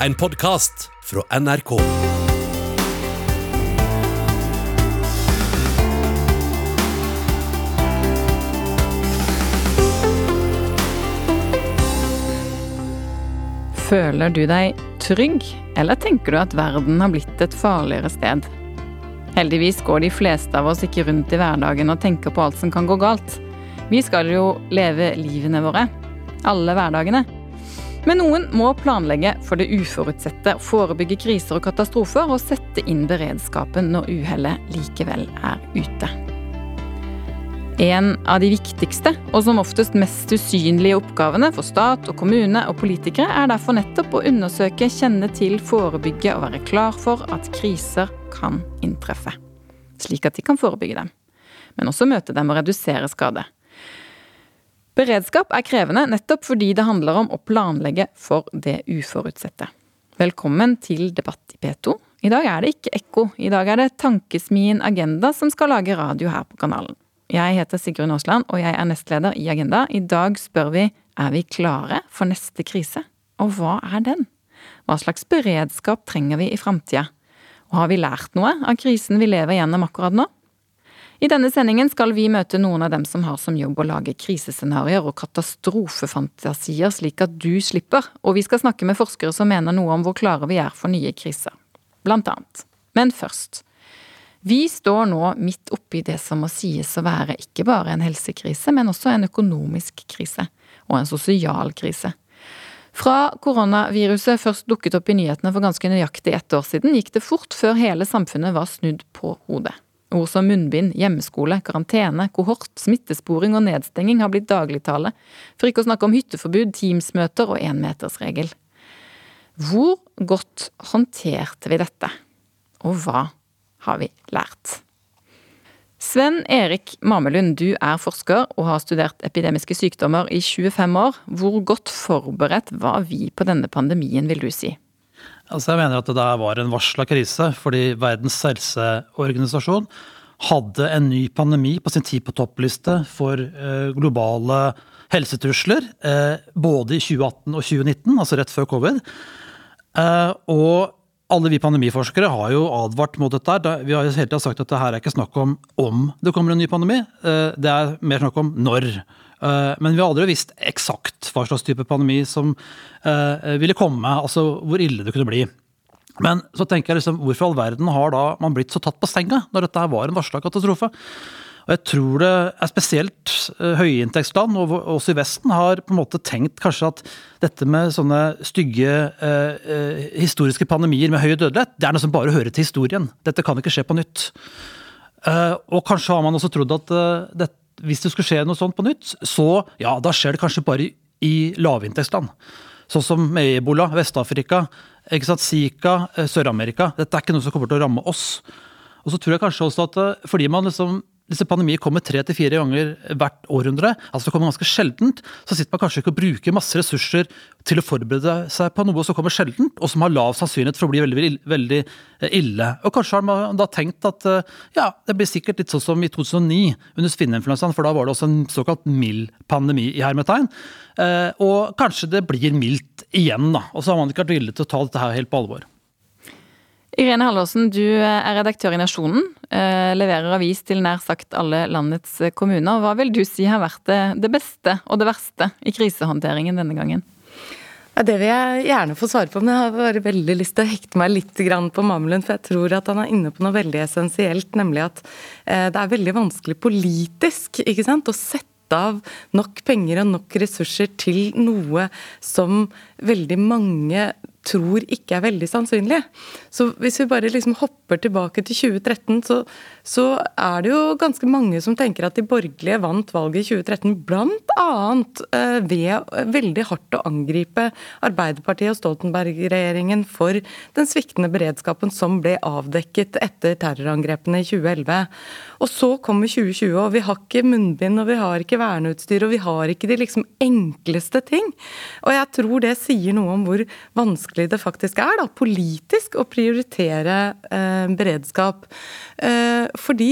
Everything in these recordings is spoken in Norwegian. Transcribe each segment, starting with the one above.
en podkast fra NRK. Føler du deg trygg, eller tenker du at verden har blitt et farligere sted? Heldigvis går de fleste av oss ikke rundt i hverdagen og tenker på alt som kan gå galt. Vi skal jo leve livene våre. Alle hverdagene. Men noen må planlegge for det uforutsette, forebygge kriser og katastrofer og sette inn beredskapen når uhellet likevel er ute. En av de viktigste, og som oftest mest usynlige oppgavene for stat og kommune og politikere, er derfor nettopp å undersøke, kjenne til, forebygge og være klar for at kriser kan inntreffe. Slik at de kan forebygge dem. Men også møte dem og redusere skade. Beredskap er krevende nettopp fordi det handler om å planlegge for det uforutsette. Velkommen til debatt i P2. I dag er det ikke ekko. I dag er det Tankesmien Agenda som skal lage radio her på kanalen. Jeg heter Sigrun Aasland, og jeg er nestleder i Agenda. I dag spør vi er vi klare for neste krise, og hva er den? Hva slags beredskap trenger vi i framtida? Og har vi lært noe av krisen vi lever gjennom akkurat nå? I denne sendingen skal vi møte noen av dem som har som jobb å lage krisescenarioer og katastrofefantasier, slik at du slipper, og vi skal snakke med forskere som mener noe om hvor klare vi er for nye kriser. Blant annet. Men først. Vi står nå midt oppi det som må sies å være ikke bare en helsekrise, men også en økonomisk krise. Og en sosial krise. Fra koronaviruset først dukket opp i nyhetene for ganske nøyaktig ett år siden, gikk det fort før hele samfunnet var snudd på hodet. Ord som munnbind, hjemmeskole, karantene, kohort, smittesporing og nedstenging har blitt dagligtale, for ikke å snakke om hytteforbud, Teams-møter og énmetersregel. Hvor godt håndterte vi dette, og hva har vi lært. Sven Erik Mamelund, du er forsker og har studert epidemiske sykdommer i 25 år. Hvor godt forberedt var vi på denne pandemien, vil du si? Altså jeg mener at det der var en varsla krise, fordi Verdens helseorganisasjon hadde en ny pandemi på sin tid på toppliste for eh, globale helsetrusler. Eh, både i 2018 og 2019, altså rett før covid. Eh, og alle vi pandemiforskere har jo advart mot dette. Vi har jo hele tida sagt at det her er ikke snakk om om det kommer en ny pandemi, det er mer snakk om når. Eh, men vi har aldri visst eksakt hva slags type pandemi som eh, ville komme, altså hvor ille det kunne bli. Men så tenker jeg liksom, hvorfor all verden har da man blitt så tatt på senga når dette var en varsla katastrofe? Og jeg tror det er spesielt uh, høyinntektsland, og også i Vesten, har på en måte tenkt kanskje at dette med sånne stygge uh, historiske pandemier med høy dødelighet, det er noe som bare hører til historien. Dette kan ikke skje på nytt. og kanskje har man også trodd at det, hvis det skulle skje noe sånt på nytt, så ja, da skjer det kanskje bare i, lavinntektsland. Sånn som ebola, Vest-Afrika, Zika, Sør-Amerika. Dette er ikke noe som kommer til å ramme oss. Og så tror jeg kanskje også at fordi man liksom disse pandemier kommer tre til fire ganger hvert århundre, altså det kommer ganske sjeldent, så sitter man kanskje ikke og bruker masse ressurser til å forberede seg på noe som kommer sjeldent, og som har lav sannsynlighet for å bli veldig, veldig eh, ille. Og kanskje har man da tenkt at eh, ja, det blir sikkert litt sånn som i 2009 under svineinfluensaen, for da var det også en såkalt mild pandemi i hermetegn. Eh, og kanskje det blir mildt igjen, da. Og så har man ikke vært villig til å ta dette her helt på alvor. Irene Halvorsen, du er redaktør i Nasjonen. Eh, leverer avis til nær sagt alle landets kommuner. Hva vil du si har vært det, beste og det verste i krisehåndteringen denne gangen? Det vil jeg gjerne få svare på, men jeg har bare veldig lyst til å hekte meg litt på Mamelund. For jeg tror at han er inne på noe veldig essensielt, nemlig at eh, det er veldig vanskelig politisk ikke sant, å sette av nok penger og nok ressurser til noe som veldig mange tror ikke er veldig sannsynlige. Så hvis vi bare liksom hopper tilbake til 2013, så, så, er det jo ganske mange som tenker at de borgerlige vant valget i 2013 bl.a. Eh, ved veldig hardt å angripe Arbeiderpartiet og Stoltenberg-regjeringen for den sviktende beredskapen som ble avdekket etter terrorangrepene i 2011. Og så kommer 2020, og vi har ikke munnbind, og vi har ikke verneutstyr, og vi har ikke de liksom enkleste ting. Og jeg tror det sier noe om hvor vanskelig det faktisk er, da, politisk, å prioritere eh, beredskap. Eh, fordi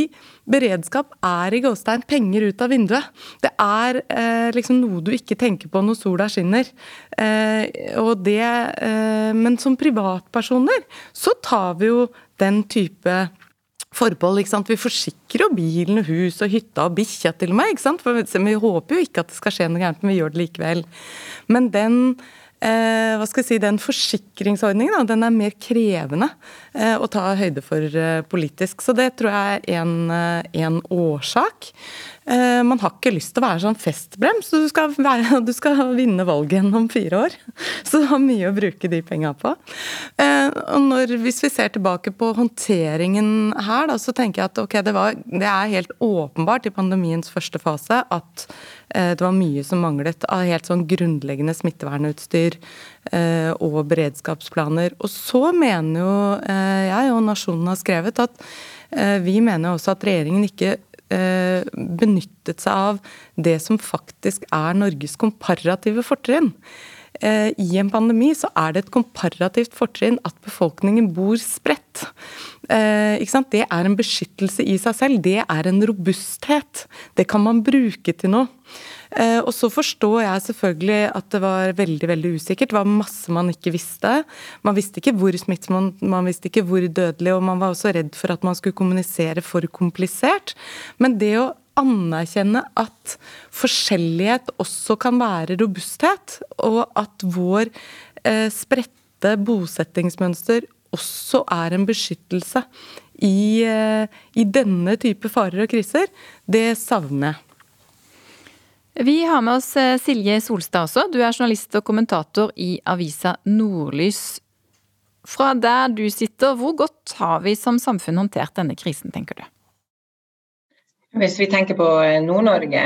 beredskap er i gåstein penger ut av vinduet. Det er eh, liksom noe du ikke tenker på når sola skinner. Eh, og det eh, Men som privatpersoner så tar vi jo den type forbehold. ikke sant? Vi forsikrer jo bilen, hus og hytta og bikkja til og med. ikke sant? For vi håper jo ikke at det skal skje noe gærent, men vi gjør det likevel. Men den eh, hva skal jeg si, den forsikringsordningen da, den er mer krevende eh, å ta høyde for eh, politisk. Så det tror jeg er en, eh, årsak. Eh, man har ikke lyst til å være sånn festbrems, du skal, være, du skal vinne valget igjen om fire år. Så du har mye å bruke de penga på. Eh, og når, hvis vi ser tilbake på håndteringen her, da, så tenker jeg at okay, det, var, det, er helt åpenbart i pandemiens første fase at det var mye som manglet av helt sånn grunnleggende smittevernutstyr og beredskapsplaner. Og så mener jo jeg, og Nasjonen har skrevet, at vi mener også at regjeringen ikke Eh, benyttet seg av det som faktisk er Norges komparative fortrinn. Eh, I en pandemi så er det et komparativt fortrinn at befolkningen bor spredt. Eh, det er en beskyttelse i seg selv. Det er en robusthet. Det kan man bruke til noe. Eh, og så forstår jeg selvfølgelig at det var veldig veldig usikkert. Det var masse man ikke visste. Man visste ikke hvor smittsom, man visste ikke hvor dødelig, og man var også redd for at man skulle kommunisere for komplisert. Men det å anerkjenne at forskjellighet også kan være robusthet, og at vår eh, spredte bosettingsmønster også er en beskyttelse i, eh, i denne type farer og kriser, det savner jeg. Vi har med oss eh, Silje Solstad også. Du er journalist og kommentator i avisa Nordlys. Fra der du sitter, hvor godt har vi som samfunn håndtert denne krisen, tenker du? Hvis vi tenker på eh, Nord-Norge,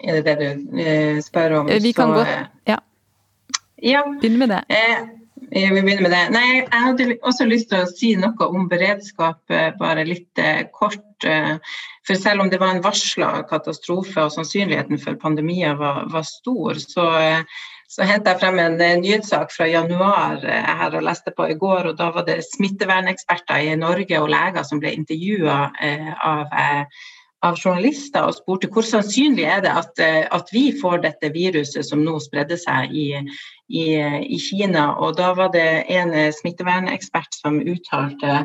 er det det du eh, spør om? Vi kan så, godt, ja. ja. Begynn med det. Eh, vi begynner med det. Nei, jeg hadde også lyst til å si noe om beredskap, bare litt kort. For selv om det var en varsla katastrofe og sannsynligheten for pandemier var, var stor, så, så hentet jeg frem en nyhetssak fra januar her og leste på i går. og Da var det smitteverneksperter i Norge og leger som ble intervjua av av journalister og spurte hvor sannsynlig er det at, at, vi får dette viruset som nå spredde seg i, i, i Kina. Og da var det en smittevernekspert som uttalte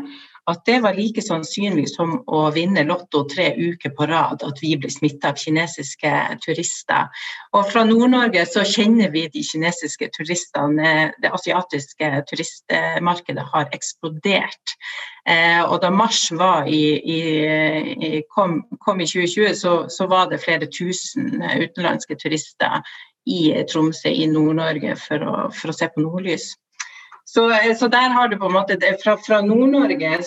at det var like sannsynlig som å vinne Lotto tre uker på rad, at vi blir smitta av kinesiske turister. Og fra Nord-Norge så kjenner vi de kinesiske turistene. Det asiatiske turistmarkedet har eksplodert. Eh, og da mars i, i, kom, kom, i 2020, så, så var det flere tusen utenlandske turister i Tromsø i Nord-Norge for, for, å se på nordlys. Så, så, der har du på en måte Fra, fra Nord-Norge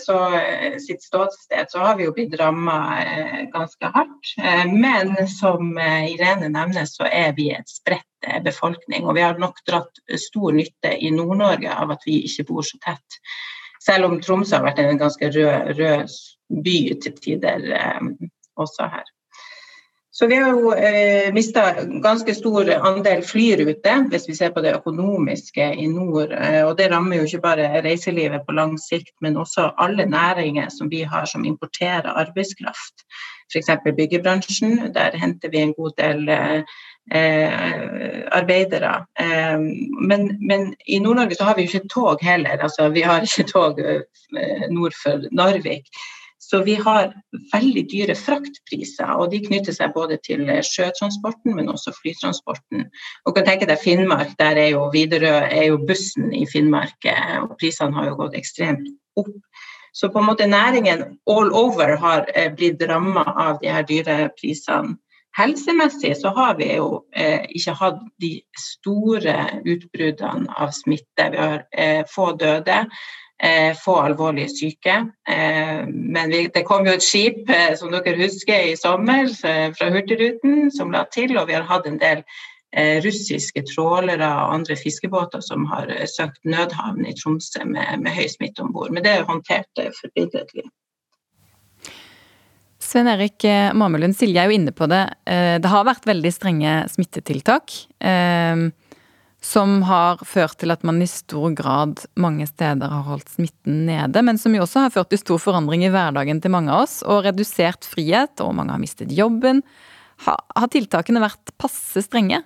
sitt ståsted så har vi jo blitt ramma eh, ganske hardt. Eh, men som eh, Irene nevner, så er vi et spredt eh, befolkning. Og vi har nok dratt stor nytte i Nord-Norge av at vi ikke bor så tett. Selv om Tromsø har vært en ganske rød, rød by til tider eh, også her. Så vi har jo eh, mista ganske stor andel flyruter, hvis vi ser på det økonomiske i nord. Eh, og det rammer jo ikke bare reiselivet på lang sikt, men også alle næringer som vi har som importerer arbeidskraft. F.eks. byggebransjen. Der henter vi en god del eh, eh arbeidere. Eh, men, men, i Nord-Norge så har vi jo ikke tog heller. Altså, vi har ikke tog eh, nord for Narvik. Så vi har veldig dyre fraktpriser, og de knytter seg både til sjøtransporten, men også flytransporten. Og kan tenke deg Finnmark, der er jo Widerøe er jo bussen i Finnmark, og prisene har jo gått ekstremt opp. Så på en måte næringen all over har eh, blitt ramma av de her dyre prisene. Helsemessig så har vi jo eh, ikke hatt de store utbruddene av smitte. Vi har eh, få døde. Eh, få alvorlig syke. Eh, men det kom jo et skip, eh, som dere husker, i sommer fra Hurtigruten som la til, og vi har hatt en del russiske trålere og andre fiskebåter som har søkt nødhavn i Tromsø med, med høy smitte om bord. Men det er håndtert forbilledlig. Svein Erik Mamelund, Silje er jo inne på det. Det har vært veldig strenge smittetiltak. Som har ført til at man i stor grad mange steder har holdt smitten nede, men som jo også har ført til stor forandring i hverdagen til mange av oss, og redusert frihet, og mange har mistet jobben. Har, har tiltakene vært passe strenge?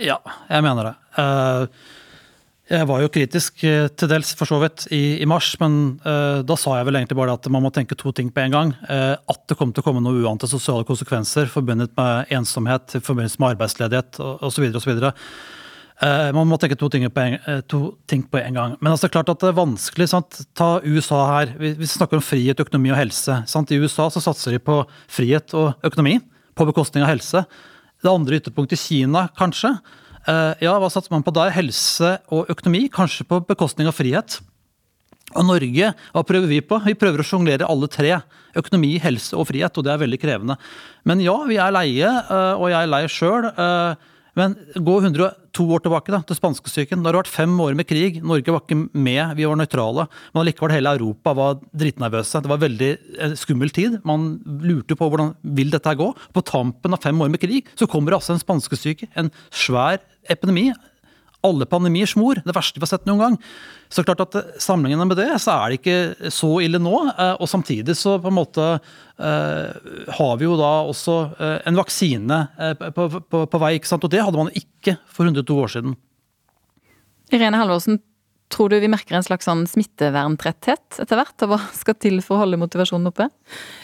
Ja, jeg mener det. Uh, jeg var jo kritisk eh, til dels for så vidt i, i mars, men uh, da sa jeg vel egentlig bare at man må tenke to ting på en gang. At det kom til å komme noen uante sosiale konsekvenser forbundet med ensomhet, forbundet med arbeidsledighet osv. osv. Uh, man må tenke to ting, en, to ting, på en, gang. Men altså, klart at det er vanskelig. Sant? Ta USA her. Vi, vi, snakker om frihet, økonomi og helse. Sant? I USA så satser de på frihet og økonomi på bekostning av helse. Det andre ytterpunktet, Kina, kanskje. Eh, ja, hva satser man på der? Helse og økonomi, kanskje på bekostning av frihet. Og Norge, hva prøver vi på? Vi prøver å sjonglere alle tre. Økonomi, helse og frihet, og det er veldig krevende. Men ja, vi er leie, eh, og jeg er lei sjøl. Eh, men gå 102 år tilbake da, til spanskesyken. Da har det vært fem år med krig. Norge var ikke med, vi var nøytrale. Men allikevel hele Europa var dritnervøse. Det var veldig eh, skummel tid. Man lurte på hvordan vil dette gå. På tampen av fem år med krig så kommer det altså en spanskesyke. En svær epidemi alle pandemiers mor, det verste vi har sett noen gang. Så klart at eh, Sammenlignet med det, så er det ikke så ille nå. Eh, og samtidig så på en måte eh, har vi jo da også en vaksine på, på, på vei, ikke sant? og det hadde man ikke for 102 år siden. Irene Halvorsen, tror du vi merker en slags sånn smitteverntretthet etter hvert? Og hva skal til for å holde motivasjonen oppe?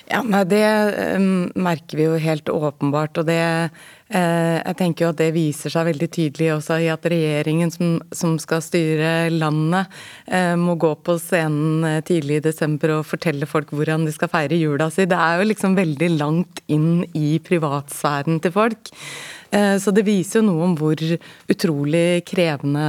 Ja, nei, Det merker vi jo helt åpenbart. og det Jeg tenker jo at det viser seg veldig tydelig også i at regjeringen som, som skal styre landet, uh, må gå på scenen uh, tidlig i desember og fortelle folk hvordan de skal feire jula si. Det er jo liksom veldig langt inn i privatsfæren til folk. Så det viser jo noe om hvor utrolig krevende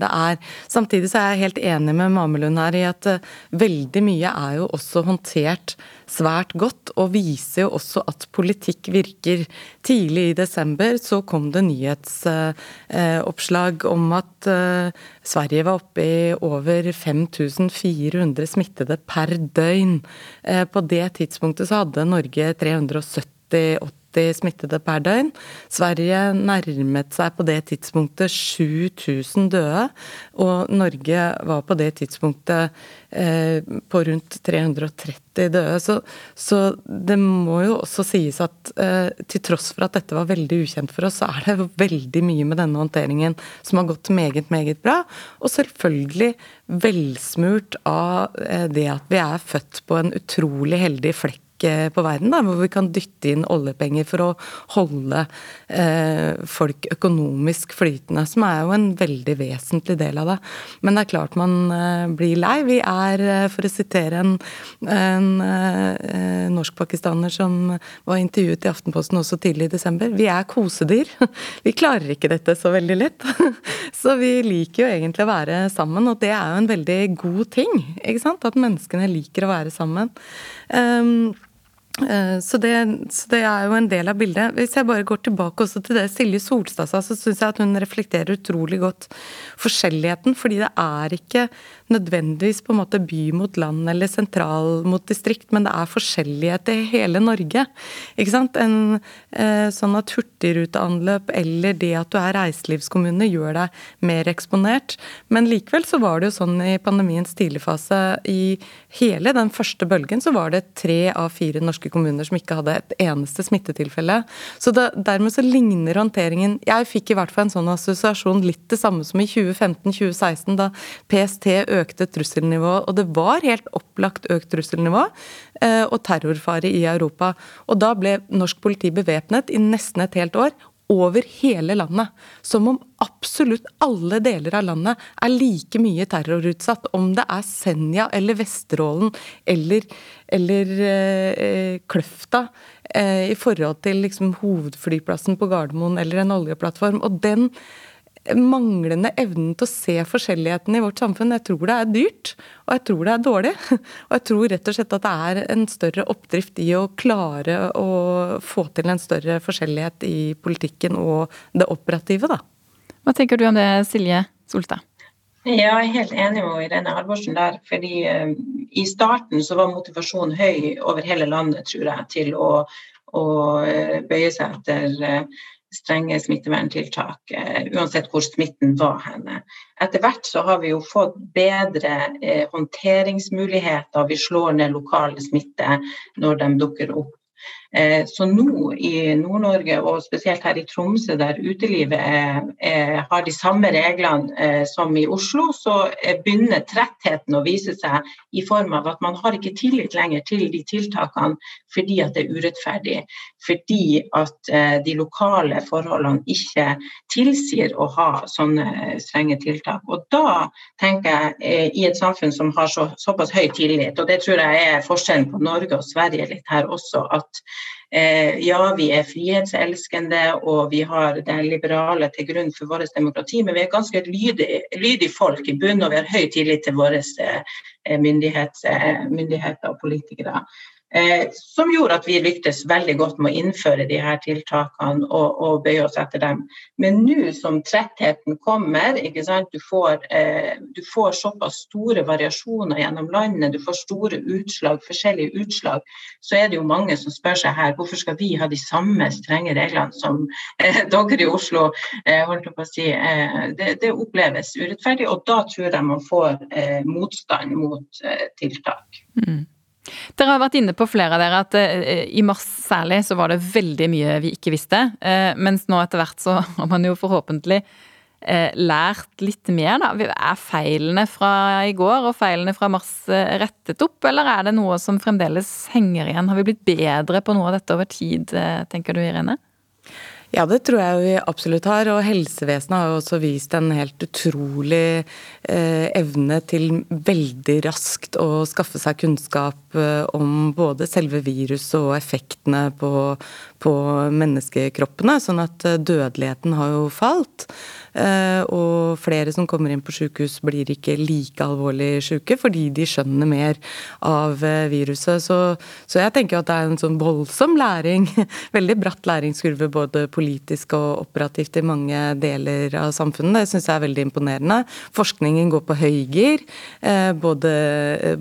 det er. Samtidig så er jeg helt enig med Mamelund her i at veldig mye er jo også håndtert svært godt, og viser jo også at politikk virker. Tidlig i desember så kom det nyhetsoppslag om at eh, Sverige var oppe i over 5400 smittede per døgn. Eh, på det tidspunktet så hadde Norge 370 80 smittede per døgn. Sverige nærmet seg på det tidspunktet 7000 døde, og Norge var på det tidspunktet eh, på rundt 330 døde. Så, så, det må jo også sies at eh, til tross for at dette var veldig ukjent for oss, så er det veldig mye med denne håndteringen som har gått meget, meget bra. Og selvfølgelig velsmurt av eh, det at vi er født på en utrolig heldig flekk på verden, da, hvor vi kan dytte inn oljepenger for å holde eh, folk økonomisk flytende, som er jo en veldig vesentlig del av det. Men det er klart man eh, blir lei. Vi er, eh, for å sitere en, en eh, norsk-pakistaner som var intervjuet i Aftenposten også tidlig i desember, vi er kosedyr. Vi klarer ikke dette så veldig lett. Så vi liker jo egentlig å være sammen, og det er jo en veldig god ting. ikke sant? At menneskene liker å være sammen. Um, Eh, så det, så det, er jo en del av bildet. Hvis jeg bare går tilbake også til det Silje Solstad sa, så syns jeg at hun reflekterer utrolig godt forskjelligheten. Fordi det er ikke nødvendigvis på en måte by mot land eller sentral mot distrikt, men det er forskjellighet i hele Norge. Ikke sant? En, eh, sånn at hurtigruteanløp eller det at du er reiselivskommune gjør deg mer eksponert. Men likevel så var det jo sånn i pandemiens tidligfase i hele den første bølgen, så var det tre av fire norske kommuner som ikke hadde et eneste smittetilfelle. Så det, dermed så ligner håndteringen Jeg fikk i hvert fall en sånn assosiasjon litt det samme som i 2015-2016, da PST økte trusselnivået. Og det var helt opplagt økt trusselnivå eh, og terrorfare i Europa. Og da ble norsk politi bevæpnet i nesten et helt år. Over hele landet. Som om absolutt alle deler av landet er like mye terrorutsatt. Om det er Senja eller Vesterålen eller, eller eh, Kløfta eh, i forhold til liksom, hovedflyplassen på Gardermoen eller en oljeplattform. Og den manglende evnen til å se forskjelligheten i vårt samfunn. Jeg tror det er dyrt, og jeg tror det er dårlig. Og jeg tror rett og slett at det er en større oppdrift i å klare å få til en større forskjellighet i politikken og det operative, da. Hva tenker du om det, Silje Solstad? Ja, jeg er helt enig med Irene Halvorsen der. fordi uh, I starten så var motivasjonen høy over hele landet, tror jeg, til å, å uh, bøye seg etter uh, strenge smitteverntiltak, uansett hvor smitten var henne. Etter hvert så har vi jo fått bedre håndteringsmuligheter. Vi slår ned lokale smitte når de dukker opp. Eh, så nå i Nord-Norge, og spesielt her i Tromsø, der utelivet er, er, har de samme reglene eh, som i Oslo, så begynner trettheten å vise seg i form av at man har ikke tillit lenger til de tiltakene fordi at det er urettferdig. Fordi at eh, de lokale forholdene ikke tilsier å ha sånne strenge tiltak. Og da tenker jeg, i et samfunn som har så, såpass høy tillit, og det tror jeg er forskjellen på Norge og Sverige litt her også, at ja, vi er frihetselskende og vi har det liberale til grunn for vårt demokrati, men vi er ganske lydige, lydig folk i bunn, og vi har høy tillit til våre eh, myndigheter og politikere. Eh, som gjorde at vi lyktes veldig godt med å innføre de her tiltakene og, og bøye oss etter dem. Men nå som trettheten kommer, du får, eh, du, får, såpass store variasjoner gjennom landet, du får store utslag, forskjellige utslag, så er det jo mange som spør seg her hvorfor skal vi ha de samme strenge reglene som eh, dere i Oslo. Eh, holdt på å si. Eh, det, det, oppleves urettferdig, og da tror jeg man får eh, motstand mot tiltak. Mm. Dere har vært inne på flere av dere at uh, i mars særlig så var det veldig mye vi ikke visste. Uh, mens nå etter hvert så har man jo forhåpentlig uh, lært litt mer, da. Er feilene fra i går og feilene fra mars rettet opp, eller er det noe som fremdeles henger igjen? Har vi blitt bedre på noe av dette over tid, tenker du Irene? Ja, det tror jeg vi absolutt har. Og helsevesenet har jo også vist en helt utrolig eh, evne til veldig raskt å skaffe seg kunnskap eh, om både selve viruset og effektene på, på menneskekroppene. Sånn at eh, dødeligheten har jo falt. Eh, og flere som kommer inn på sykehus blir ikke like alvorlig syke fordi de skjønner mer av eh, viruset. Så, så jeg tenker at det er en sånn voldsom læring, veldig bratt læringskurve både politisk og operativt i mange deler av samfunnet. Det syns jeg er veldig imponerende. Forskningen går på høygir. Eh, både,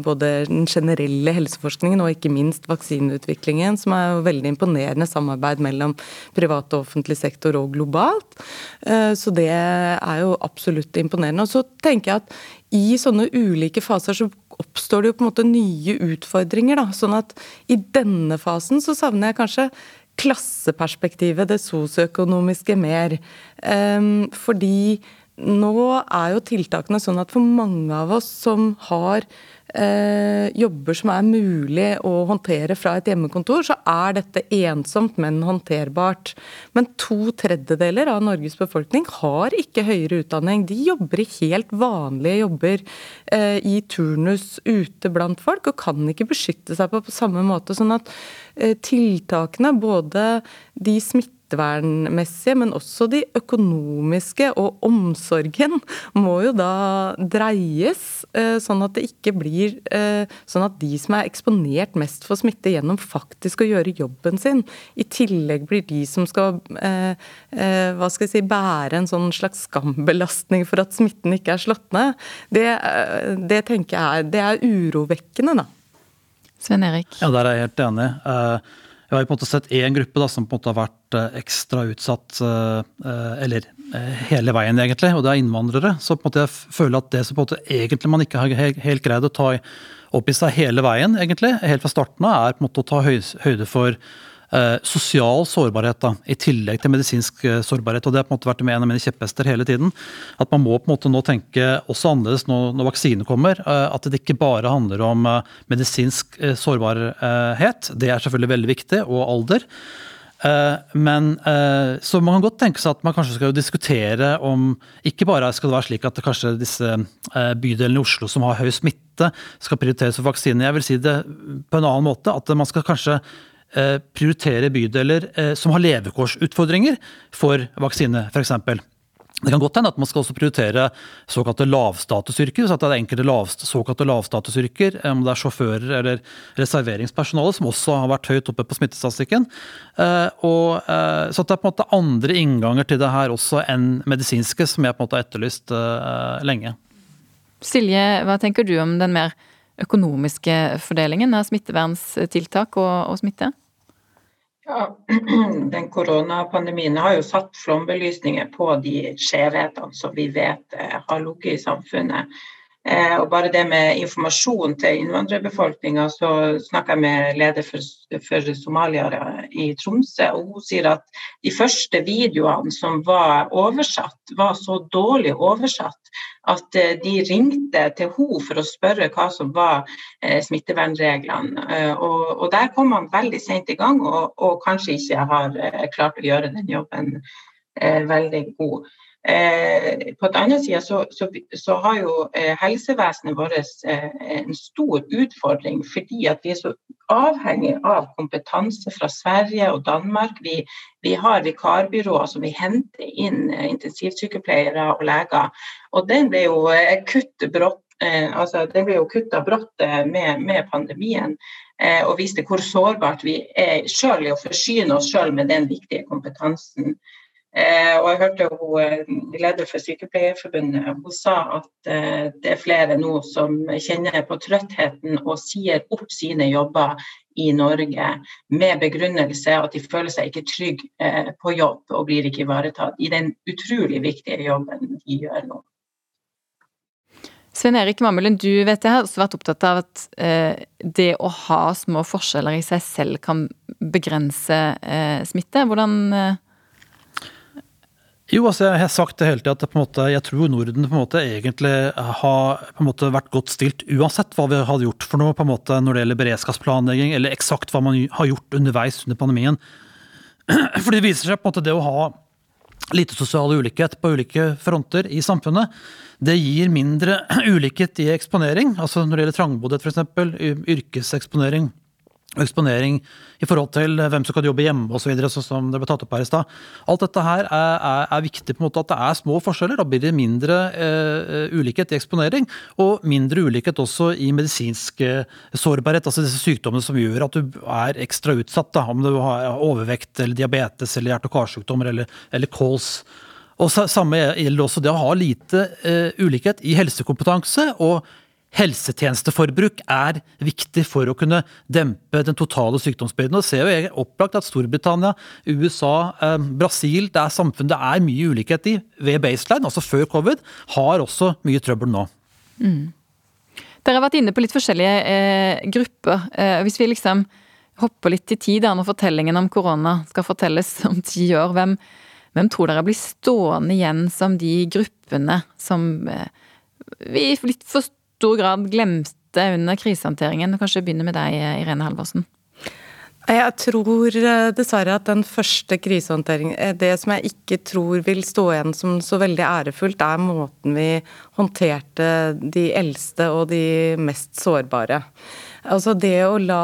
både den generelle helseforskningen og ikke minst vaksineutviklingen, som er jo veldig imponerende samarbeid mellom privat og offentlig sektor og globalt. Så det er jo absolutt imponerende. Og så tenker jeg at i sånne ulike faser så oppstår det jo på en måte nye utfordringer. da, Sånn at i denne fasen så savner jeg kanskje klasseperspektivet, det sosioøkonomiske, mer. Um, fordi nå er jo tiltakene sånn at for mange av oss som har eh, jobber som er mulig å håndtere fra et hjemmekontor, så er dette ensomt, men håndterbart. Men to tredjedeler av Norges befolkning har ikke høyere utdanning. De jobber i helt vanlige jobber eh, i turnus ute blant folk, og kan ikke beskytte seg på, på samme måte. Sånn at eh, tiltakene, både de smitte smittevernmessige, men også de økonomiske og omsorgen må jo da dreies, eh, sånn at det ikke blir eh, sånn at de som er eksponert mest for smitte gjennom faktisk å gjøre jobben sin, i tillegg blir de som skal eh, hva skal jeg si, bære en sånn slags skambelastning for at smitten ikke er slått ned. Det, det tenker jeg er, det er urovekkende, da. Svein Erik? Ja, der er jeg helt enig. Jeg har på en måte sett én gruppe da, som på en måte har vært eh, ekstra utsatt, eh, eh, eller hele veien egentlig, og det er innvandrere. Så på en måte jeg føler at det som på en måte egentlig man ikke har helt greid å ta opp i seg hele veien, egentlig, helt fra starten av, er på en måte å ta høyde for sosial sårbarhet da, i tillegg til medisinsk eh, sårbarhet. og Det har på en måte vært en av mine kjepphester hele tiden. At man må på en måte nå tenke også annerledes nå, når vaksine kommer. Eh, at det ikke bare handler om eh, medisinsk eh, sårbarhet. Det er selvfølgelig veldig viktig, og alder. Eh, men Så man kan godt tenke seg at man kanskje skal diskutere om Ikke bare skal det være slik at kanskje disse bydelene i Oslo som har høy smitte, skal prioriteres for vaksine. Jeg vil si det på en annen måte. At man skal kanskje Eh, prioritere bydeler eh, som har levekårsutfordringer for vaksine, f.eks. Det kan godt hende at man skal også prioritere såkalte lavstatusyrker. så at det er enkelte lavst, såkalte lavstatusyrker, om det er sjåfører eller reserveringspersonale, som også har vært høyt oppe på smittestatistikken. Eh, og, så det er på en måte andre innganger til det her også enn medisinske, som jeg på en måte har etterlyst lenge. Silje, hva tenker du om den mer økonomiske fordelingen av smittevernstiltak og, og smitte? Ja, den Koronapandemien har jo satt flombelysninger på de skjevhetene som vi vet eh, har ligget i samfunnet. Eh, og bare det med informasjon til innvandrerbefolkninga, så snakker jeg med leder for, for somaliere i Tromsø, og hun sier at de første videoene som var oversatt, var så dårlig oversatt at eh, de ringte til henne for å spørre hva som var eh, smittevernreglene. Eh, og, og, der kom han veldig sent i gang, og, og kanskje ikke har klart å gjøre den jobben veldig god. Eh, på den andre sida så, så, så, har jo eh, helsevesenet vårt eh, en stor utfordring fordi at vi er så avhengig av kompetanse fra Sverige og Danmark. Vi, vi har vikarbyråer som vi henter inn intensivsykepleiere og leger. Og den ble jo kutt brått altså, det ble jo kutta brått med, med, pandemien, og viste hvor sårbart vi er sjøl i å forsyne oss sjøl med den viktige kompetansen. Eh, og jeg hørte hun, eh, leder for Sykepleierforbundet hun sa at eh, det er flere nå som kjenner på trøttheten og sier opp sine jobber i Norge med begrunnelse at de føler seg ikke trygge på jobb og blir ikke ivaretatt i den utrolig viktige jobben de gjør nå. Svein Erik Mammelen, du vet jeg har også vært opptatt av at eh, det å ha små forskjeller i seg selv kan begrense eh, smitte. Hvordan eh, jo, altså jeg har sagt det hele tida at måte, jeg tror Norden på en måte egentlig har måte vært godt stilt uansett hva vi hadde gjort for noe på en måte når det gjelder beredskapsplanlegging, eller eksakt hva man har gjort underveis under pandemien. For det viser seg på en måte det å ha lite sosial ulikhet på ulike fronter i samfunnet, det gir mindre ulikhet i eksponering. Altså når det gjelder trangboddhet f.eks., yrkeseksponering eksponering i forhold til hvem som kan jobbe hjemme osv., så som det ble tatt opp her i stad. Alt dette her er, er, er, viktig på en måte at det er små forskjeller. Da blir det mindre eh, ulikhet i eksponering, og mindre ulikhet også i medisinsk eh, sårbarhet. Altså disse sykdommene som gjør at du er ekstra utsatt, da, om du har overvekt eller diabetes eller hjerte- og karsykdommer eller, eller kols. Og Samme gjelder også det å ha lite eh, ulikhet i helsekompetanse og helsetjenesteforbruk er viktig for å kunne dempe den totale sykdomsbyrden. Og ser jo jeg opplagt at Storbritannia, USA, eh, Brasil, det er samfunn det er mye ulikhet i ved baseline, altså før covid, har også mye trøbbel nå. Mm. Dere har vært inne på litt forskjellige eh, grupper. Eh, hvis vi liksom hopper litt i tid da, når fortellingen om korona skal fortelles om ti år, hvem, hvem tror dere blir stående igjen som de gruppene som eh, vi litt for stor grad glemte under krisehåndteringen? Kanskje begynne med deg, Irene Halvorsen. Jeg tror eh, dessverre at den første krisehåndteringen eh, Det som jeg ikke tror vil stå igjen som så veldig ærefullt, er måten vi håndterte de eldste og de mest sårbare. Altså det å la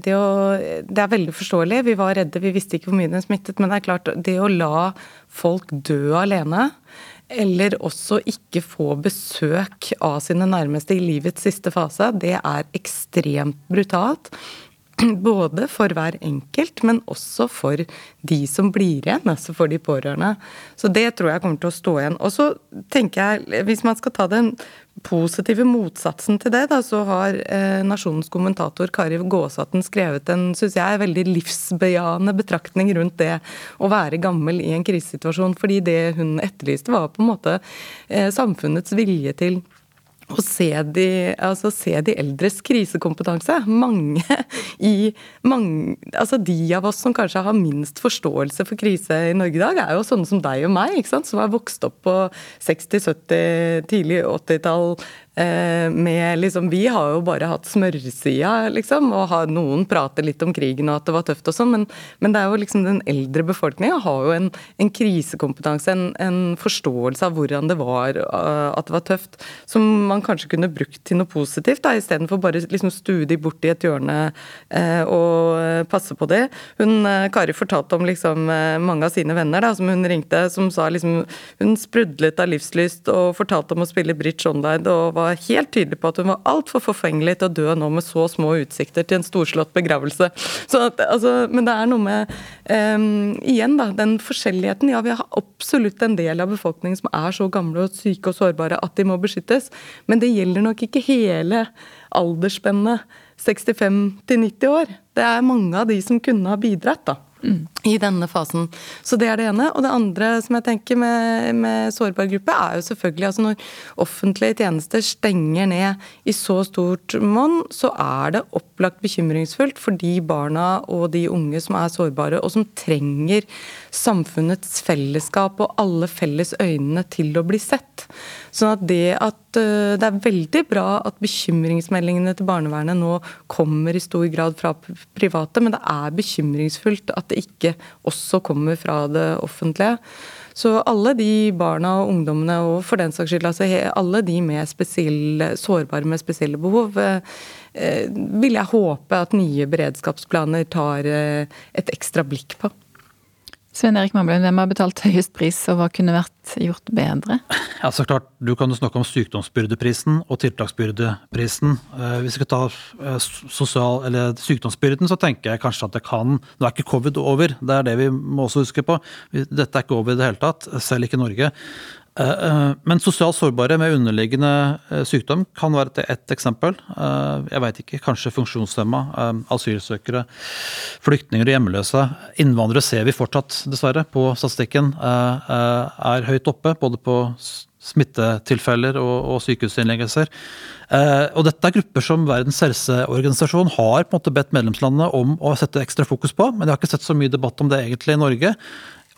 det, å, det er veldig forståelig. Vi var redde, vi visste ikke hvor mye den smittet. Men det er klart, det å la folk dø alene eller også ikke få besøk av sine nærmeste i livets siste fase, det er ekstremt brutalt. Både for hver enkelt, men også for de som blir igjen, altså for de pårørende. Så det tror jeg kommer til å stå igjen. Og så tenker jeg, hvis man skal ta den positive motsatsen til det, da, så har eh, Nasjonens kommentator Kari Gåsvatn skrevet en synes jeg, veldig livsbejaende betraktning rundt det å være gammel i en krisesituasjon. Fordi det hun etterlyste, var på en måte eh, samfunnets vilje til å se de, altså se de, eldres krisekompetanse. Mange i mange, altså De av oss som kanskje har minst forståelse for krise i Norge i dag, er jo sånne som deg og meg, ikke sant? som har vokst opp på 60-, 70-, tidlig 80-tall Eh, med liksom Vi har jo bare hatt smørsida, liksom. Og har, noen prater litt om krigen og at det var tøft og sånn, men, men, det er jo liksom den eldre befolkninga har jo en, en krisekompetanse, en, en, forståelse av hvordan det var uh, at det var tøft, som man kanskje kunne brukt til noe positivt, da, istedenfor bare liksom stue de bort i et hjørne eh, og passe på det. Hun, Kari fortalte om liksom mange av sine venner da, som hun ringte, som sa liksom Hun sprudlet av livslyst og fortalte om å spille bridge online. og var helt tydelig på at hun var altfor forfengelig til å dø nå med så små utsikter til en storslått begravelse. At, altså, men det er noe med um, Igjen, da. Den forskjelligheten. Ja, vi har absolutt en del av befolkningen som er så gamle og syke og sårbare at de må beskyttes. Men det gjelder nok ikke hele aldersspennet 65 til 90 år. Det er mange av de som kunne ha bidratt, da. I denne fasen. Så det er det ene. Og det andre som jeg tenker med, med sårbar gruppe, er jo selvfølgelig altså når offentlige tjenester stenger ned i så stort monn, så er det opplagt bekymringsfullt for de barna og de unge som er sårbare, og som trenger samfunnets fellesskap og alle felles øynene til å bli sett. Sånn at det at det er veldig bra at bekymringsmeldingene til barnevernet nå kommer i stor grad fra private, men det er bekymringsfullt at det ikke også kommer fra det offentlige. Så alle de barna og ungdommene, og for den saks skyld altså alle de med spesielle, sårbare med spesielle behov, eh, eh, vil jeg håpe at nye beredskapsplaner tar et ekstra blikk på. Svein Erik Mamlund, hvem har betalt høyest pris, og hva kunne vært gjort bedre? Ja, så klart, Du kan jo snakke om sykdomsbyrdeprisen og tiltaksbyrdeprisen. Eh, hvis vi skal ta eh, sosial, eller sykdomsbyrden, så tenker jeg kanskje at det kan Nå er ikke covid over, det er det vi må også huske på. Dette er ikke over i det hele tatt, selv ikke Norge. Eh, eh, men sosialt sårbare med underliggende eh, sykdom kan være ett eksempel. Jeg veit ikke, kanskje funksjonshemma, asylsøkere, flyktninger og hjemløse. Innvandrere ser vi fortsatt, dessverre, på statistikken er høyt oppe. Både på smittetilfeller og, sykehusinnleggelser. og Dette er grupper som Verdens helseorganisasjon har på en måte bedt medlemslandene om å sette ekstra fokus på, men jeg har ikke sett så mye debatt om det egentlig i Norge.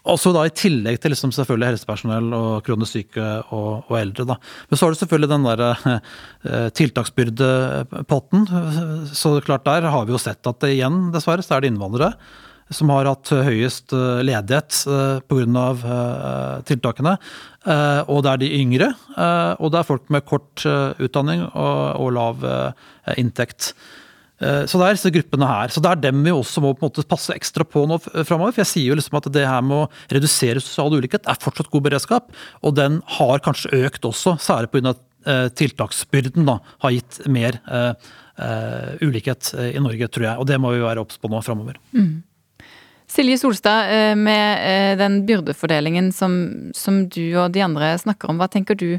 Også da I tillegg til liksom selvfølgelig helsepersonell og kronisk syke og, og, eldre. Da. Men så har du selvfølgelig den der eh, tiltaksbyrdepotten. Så klart der har vi jo sett at det igjen, dessverre, så er det innvandrere som har hatt høyest eh, ledighet eh, pga. Eh, tiltakene. Og det er de yngre, og det er folk med kort utdanning og, og lav inntekt. Eh, så det er disse gruppene her. Så det er dem vi også må på en måte passe ekstra på nå framover. For jeg sier jo liksom at det her med å redusere sosial ulikhet er fortsatt god beredskap. Og den har kanskje økt også, særlig pga. at tiltaksbyrden da, har gitt mer uh, uh, ulikhet i Norge, tror jeg. Og det må vi være obs på nå framover. Mm. Silje Solstad, med den byrdefordelingen som, som, du og de andre snakker om, hva tenker du,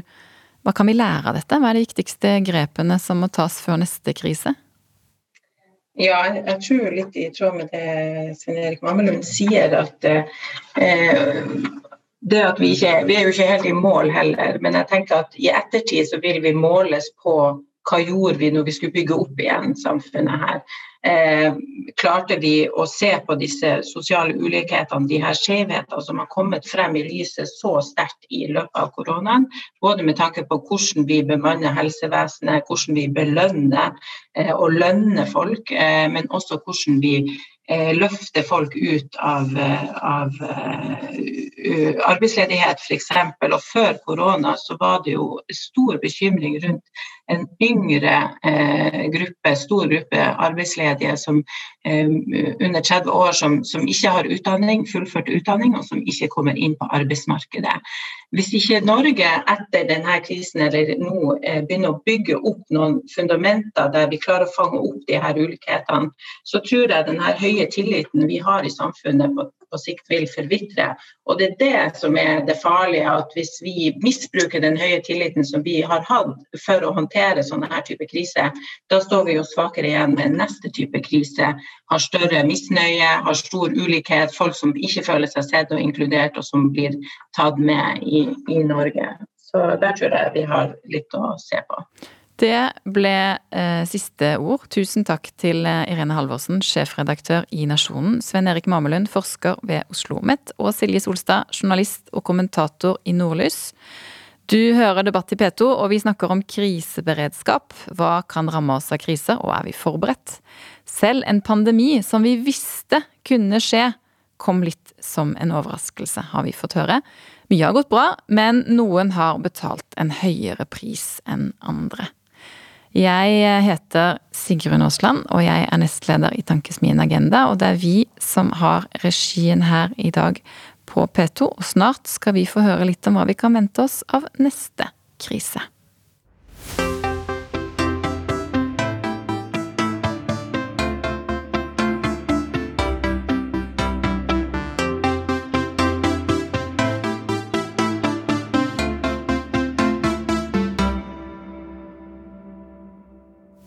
hva kan vi lære av dette? Hva er de viktigste grepene som må tas før neste krise? Ja, jeg tror litt i tråd med det Svein Erik Mammelund sier, at eh, det at vi ikke Vi er jo ikke helt i mål heller, men jeg tenker at i ettertid så vil vi måles på hva gjorde vi når vi skulle bygge opp igjen samfunnet her. Eh, klarte vi å se på disse sosiale ulikhetene, de her skjevhetene som har kommet frem i lyset så sterkt i løpet av koronaen. Både med tanke på hvordan vi bemanner helsevesenet, hvordan vi belønner eh, og lønner folk, eh, men også hvordan vi løfte løfter folk ut av, eh, av uh, arbeidsledighet f.eks. Og før korona så var det jo stor bekymring rundt en yngre eh, gruppe, stor gruppe arbeidsledige som, eh, under 30 år som, som, ikke har utdanning, fullført utdanning, og som ikke kommer inn på arbeidsmarkedet. Hvis ikke Norge etter denne krisen eller nå eh, begynner å bygge opp noen fundamenter der vi klarer å fange opp de her ulikhetene, så tror jeg denne høye tilliten vi har i samfunnet på, på sikt vil forvitre. Og det er det som er det farlige, at hvis vi misbruker den høye tilliten som vi har hatt for å håndtere sånne her type kriser, da står vi jo svakere igjen med neste type krise. Har større misnøye, har stor ulikhet, folk som ikke føler seg sett og inkludert, og som blir tatt med i, i Norge. Så der tror jeg vi har litt å se på. Det ble eh, siste ord. Tusen takk til eh, Irene Halvorsen, sjefredaktør i Nasjonen, Sven Erik Mamelund, forsker ved Oslo OsloMet, og Silje Solstad, journalist og kommentator i Nordlys. Du hører Debatt i P2, og vi snakker om kriseberedskap. Hva kan ramme oss av kriser, og er vi forberedt? Selv en pandemi som vi visste kunne skje, kom litt som en overraskelse, har vi fått høre. Mye har gått bra, men noen har betalt en høyere pris enn andre. Jeg heter Sigrun Aasland, og jeg er nestleder i Tankesmien Agenda. Og det er vi som har regien her i dag på P2, og snart skal vi få høre litt om hva vi kan vente oss av neste krise.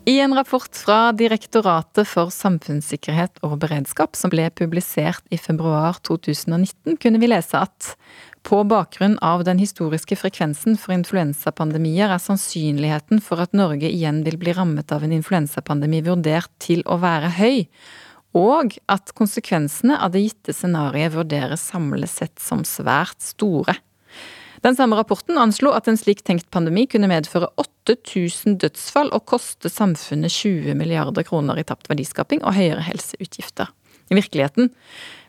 En rapport fra Direktoratet for samfunnssikkerhet og beredskap som ble publisert i februar 2019, kunne vi lese at på bakgrunn av den historiske frekvensen for influensapandemier er sannsynligheten for at Norge igjen vil bli rammet av en influensapandemi vurdert til å være høy, og at konsekvensene av det gitte scenarioet vurderes samlet sett som svært store. Den samme rapporten anslo at en slik tenkt pandemi kunne medføre 8000 dødsfall og koste samfunnet 20 milliarder kroner i tapt verdiskaping og høyere helseutgifter. I virkeligheten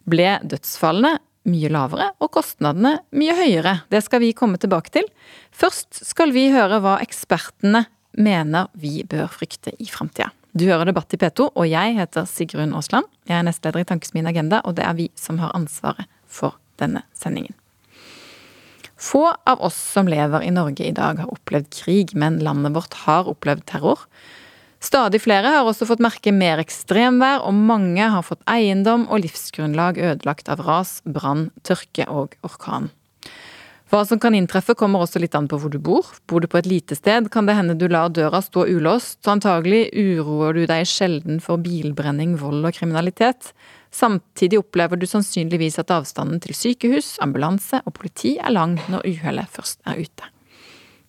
ble dødsfallene mye lavere og kostnadene mye høyere. Det skal vi komme tilbake til. Først skal vi høre hva ekspertene mener vi bør frykte i framtida. Du hører Debatt i P2, og jeg heter Sigrun Aasland. Jeg er nestleder i Tankesmien Agenda, og det er vi som har ansvaret for denne sendingen. Få av oss som lever i Norge i dag, har opplevd krig, men landet vårt har opplevd terror. Stadig flere har også fått merke mer ekstremvær, og mange har fått eiendom og livsgrunnlag ødelagt av ras, brann, tørke og orkan. Hva som kan inntreffe kommer også litt an på hvor du bor. Bor du på et lite sted, kan det hende du lar døra stå ulåst, så antagelig uroer du deg sjelden for bilbrenning, vold og kriminalitet. Samtidig opplever du sannsynligvis at avstanden til sykehus, ambulanse og politi er lang når uhellet først er ute.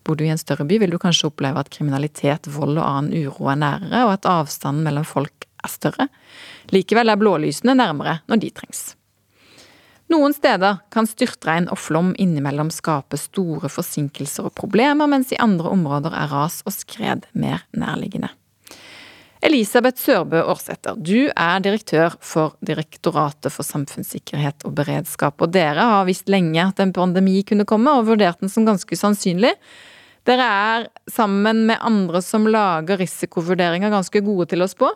Bor du i en større by, vil du kanskje oppleve at kriminalitet, vold og annen uro er nærere, og at avstanden mellom folk er større. Likevel er blålysene nærmere når de trengs. Noen steder kan styrtregn og flom innimellom skape store forsinkelser og problemer, mens i andre områder er ras og skred mer nærliggende. Elisabeth Sørbø Aarsæter, du er direktør for Direktoratet for samfunnssikkerhet og beredskap, og dere har visst lenge at en pandemi kunne komme, og vurdert den som ganske sannsynlig. Dere er, sammen med andre som lager risikovurderinger, ganske gode til å spå.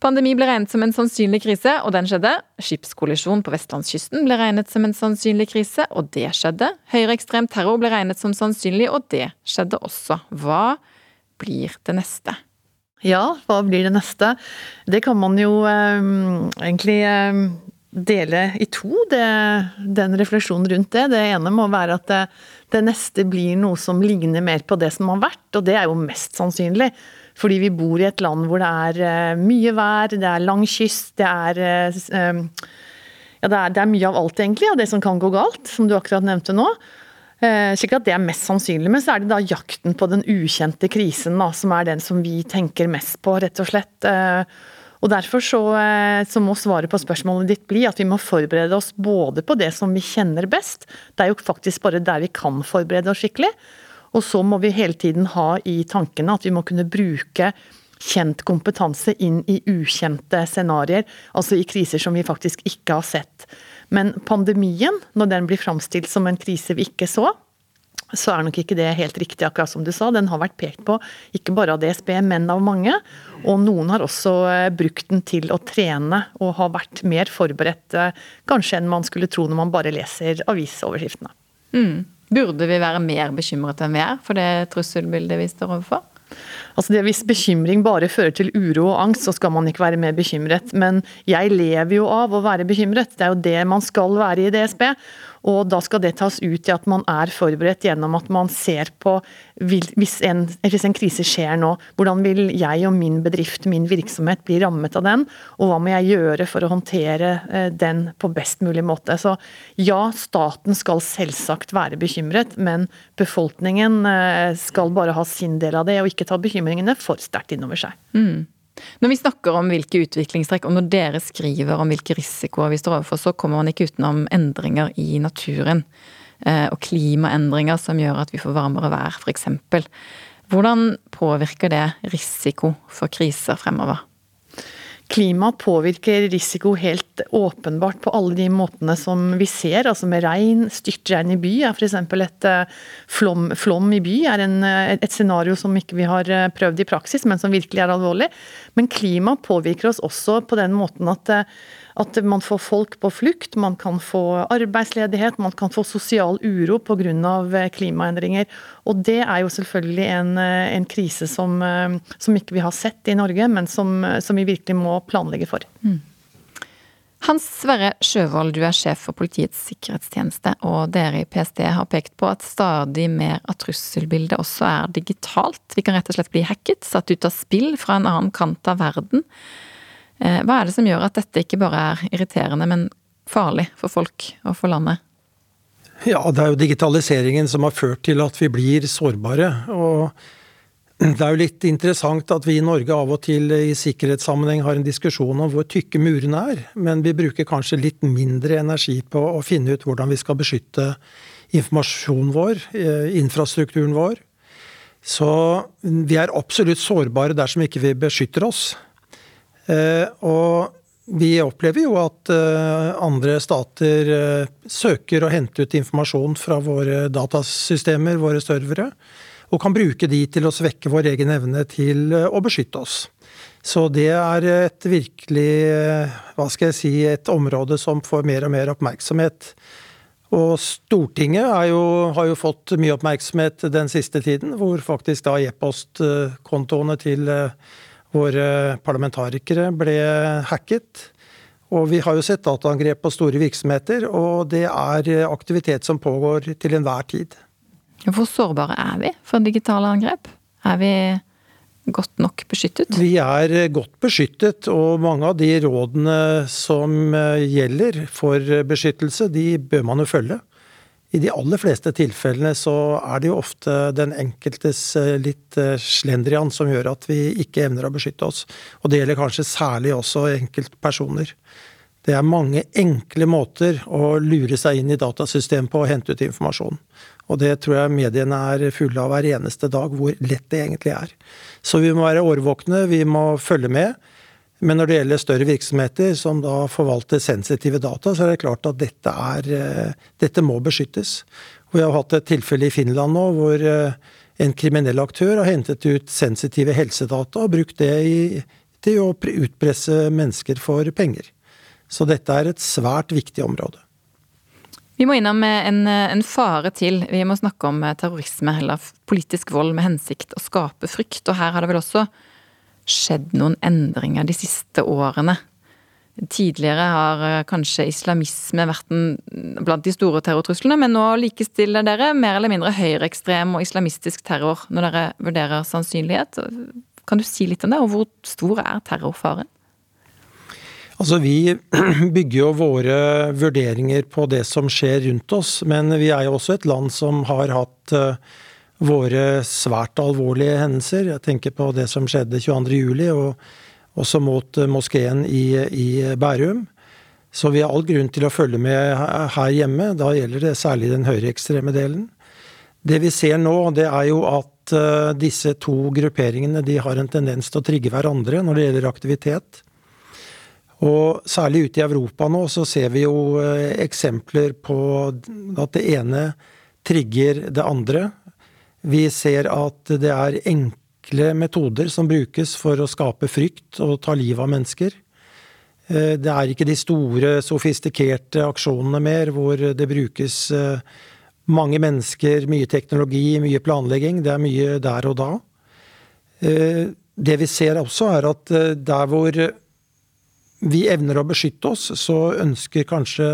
Pandemi ble regnet som en sannsynlig krise, og den skjedde. Skipskollisjon på vestlandskysten ble regnet som en sannsynlig krise, og det skjedde. Høyreekstrem terror ble regnet som sannsynlig, og det skjedde også. Hva blir det neste? Ja, hva blir det neste? Det kan man jo um, egentlig um, dele i to, det, den refleksjonen rundt det. Det ene må være at det, det neste blir noe som ligner mer på det som har vært, og det er jo mest sannsynlig. Fordi vi bor i et land hvor det er uh, mye vær, det er lang kyst, det er uh, ja, det er, det er, mye av alt, egentlig, av det som kan gå galt, som du akkurat nevnte nå. Slik at det er mest sannsynlig. Men så er det da jakten på den ukjente krisen da, som er den som vi tenker mest på, rett og slett. Og Derfor så, så, må svaret på spørsmålet ditt bli at vi må forberede oss både på det som vi kjenner best, det er jo faktisk bare der vi kan forberede oss skikkelig, og så må vi hele tiden ha i tankene at vi må kunne bruke kjent kompetanse inn i ukjente scenarioer, altså i kriser som vi faktisk ikke har sett. Men pandemien, når den blir framstilt som en krise vi ikke så, så er nok ikke det helt riktig, akkurat som du sa. Den har vært pekt på ikke bare av DSB, men av mange. Og noen har også eh, brukt den til å trene og har vært mer forberedt eh, kanskje enn man skulle tro når man bare leser avisoverskriftene. Mm. Burde vi være mer bekymret enn vi er for det trusselbildet vi står overfor? Altså det Hvis bekymring bare fører til uro og angst, så skal man ikke være mer bekymret. Men jeg lever jo av å være bekymret. Det er jo det man skal være i DSB. Og da skal det tas ut i at man er forberedt gjennom at man ser på hvis en, hvis en, krise skjer nå, hvordan vil jeg og min bedrift, min virksomhet, bli rammet av den? Og hva må jeg gjøre for å håndtere eh, den på best mulig måte? Så ja, staten skal selvsagt være bekymret, men befolkningen eh, skal bare ha sin del av det, og ikke ta bekymringene for sterkt innover seg. Mm. Når vi snakker om hvilke utviklingstrekk, og når dere skriver om hvilke risikoer vi står overfor, så kommer man ikke utenom endringer i naturen. Eh, og klimaendringer som gjør at vi får varmere vær, f.eks. Hvordan påvirker det risiko for kriser fremover? Klima påvirker risiko helt åpenbart på alle de måtene som vi ser. altså Med regn, styrtregn i by er f.eks. et eh, flom, flom, i by er en, eh, et scenario som ikke vi har eh, prøvd i praksis, men som virkelig er alvorlig. Men klima påvirker oss også på den måten at at man får folk på flukt, man kan få arbeidsledighet, man kan få sosial uro pga. Eh, klimaendringer. Og det er jo selvfølgelig en, eh, en krise som, eh, som, ikke vi har sett i Norge, men som, som vi virkelig må planlegge for. Mm. Hans Sverre Sjøvold, du er sjef for Politiets sikkerhetstjeneste, og dere i PST har pekt på at stadig mer av trusselbildet også er digitalt. Vi kan rett og slett bli hacket, satt ut av spill fra en annen kant av verden. Eh, hva er det som gjør at dette ikke bare er irriterende, men farlig for folk og for landet? Ja, det er jo digitaliseringen som har ført til at vi blir sårbare. og det er jo litt interessant at vi i Norge av og til i sikkerhetssammenheng har en diskusjon om hvor tykke murene er, men vi bruker kanskje litt mindre energi på å finne ut hvordan vi skal beskytte informasjonen vår, eh, infrastrukturen vår. Så vi er absolutt sårbare dersom ikke vi beskytter oss. Eh, og vi opplever jo at eh, andre stater søker å hente ut informasjon fra våre datasystemer, våre servere og kan bruke de til å svekke vår egen evne til eh, å beskytte oss. Så det er et virkelig, eh, hva skal jeg si, et område som får mer og mer oppmerksomhet. Og Stortinget jo, har jo fått mye oppmerksomhet den siste tiden, hvor faktisk da e-postkontoene til eh, våre parlamentarikere ble hacket. Og vi har jo sett dataangrep på store virksomheter, og det er aktivitet som pågår til enhver tid. Hvor sårbare er vi for digitale angrep? Er vi godt nok beskyttet? Vi er godt beskyttet, og mange av de rådene som gjelder for beskyttelse, de bør man jo følge. I de aller fleste tilfellene så er det jo ofte den enkeltes eh, litt eh, slendrian som gjør at vi ikke evner å beskytte oss. Og det gjelder kanskje særlig også enkeltpersoner. Det er mange enkle måter å lure seg inn i datasystemet på og hente ut informasjon. Og det tror jeg mediene er fulle av hver eneste dag, hvor lett det egentlig er. Så vi må være årvåkne, vi må følge med. Men når det gjelder større virksomheter som da forvalter sensitive data, så er det klart at dette, er, eh, dette må beskyttes. Vi har hatt et tilfelle i Finland nå hvor eh, en kriminell aktør har hentet ut sensitive helsedata og brukt det i, til å utpresse mennesker for penger. Så dette er et svært viktig område. Vi må innom en, en, fare til. Vi må snakke om terrorisme eller politisk vold med hensikt å skape frykt. Og her har det vel også skjedd noen endringer de siste årene. Tidligere har eh, kanskje islamisme vært blant de store terrortruslene, men nå likestiller dere mer eller mindre høyreekstrem og islamistisk terror når dere vurderer sannsynlighet. Kan du si litt om det, og hvor stor er terrorfaren? Altså, Vi bygger jo våre vurderinger på det som skjer rundt oss, men vi er jo også et land som har hatt uh, våre svært alvorlige hendelser. Jeg tenker på det som skjedde 22.07, og også mot uh, moskeen i, i, Bærum. Så vi har all grunn til å følge med her hjemme. Da gjelder det særlig den høyreekstreme delen. Det vi ser nå, det er jo at uh, disse to grupperingene de har en tendens til å trigge hverandre når det gjelder aktivitet. Og særlig ute i Europa nå så ser vi jo eh, eksempler på at det ene trigger det andre. Vi ser at det er enkle metoder som brukes for å skape frykt og ta livet av mennesker. Eh, det er ikke de store, sofistikerte aksjonene mer, hvor det brukes eh, mange mennesker, mye teknologi, mye planlegging. Det er mye der og da. Det vi ser også, er at der hvor vi evner å beskytte oss, så ønsker kanskje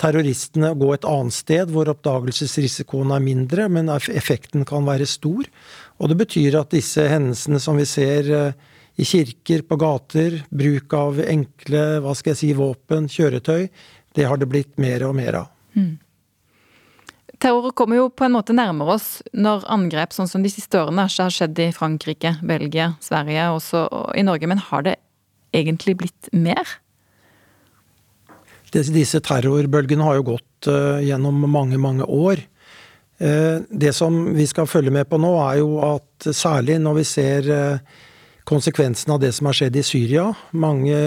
terroristene å gå et annet sted hvor oppdagelsesrisikoen er mindre, men effekten kan være stor. Og det betyr at disse hendelsene som vi ser eh, i kirker, på gater, bruk av enkle hva skal jeg si, våpen, kjøretøy, det har det blitt mer og mer av. Mm. Terror kommer jo på en måte nærmere oss når angrep sånn som de siste årene har skjedd i Frankrike, Belgia, Sverige og også i Norge. Men har det egentlig blitt mer? Disse terrorbølgene har jo gått uh, gjennom mange, mange år. Uh, det som vi skal følge med på nå, er jo at særlig når vi ser uh, konsekvensen av det som har skjedd i Syria Mange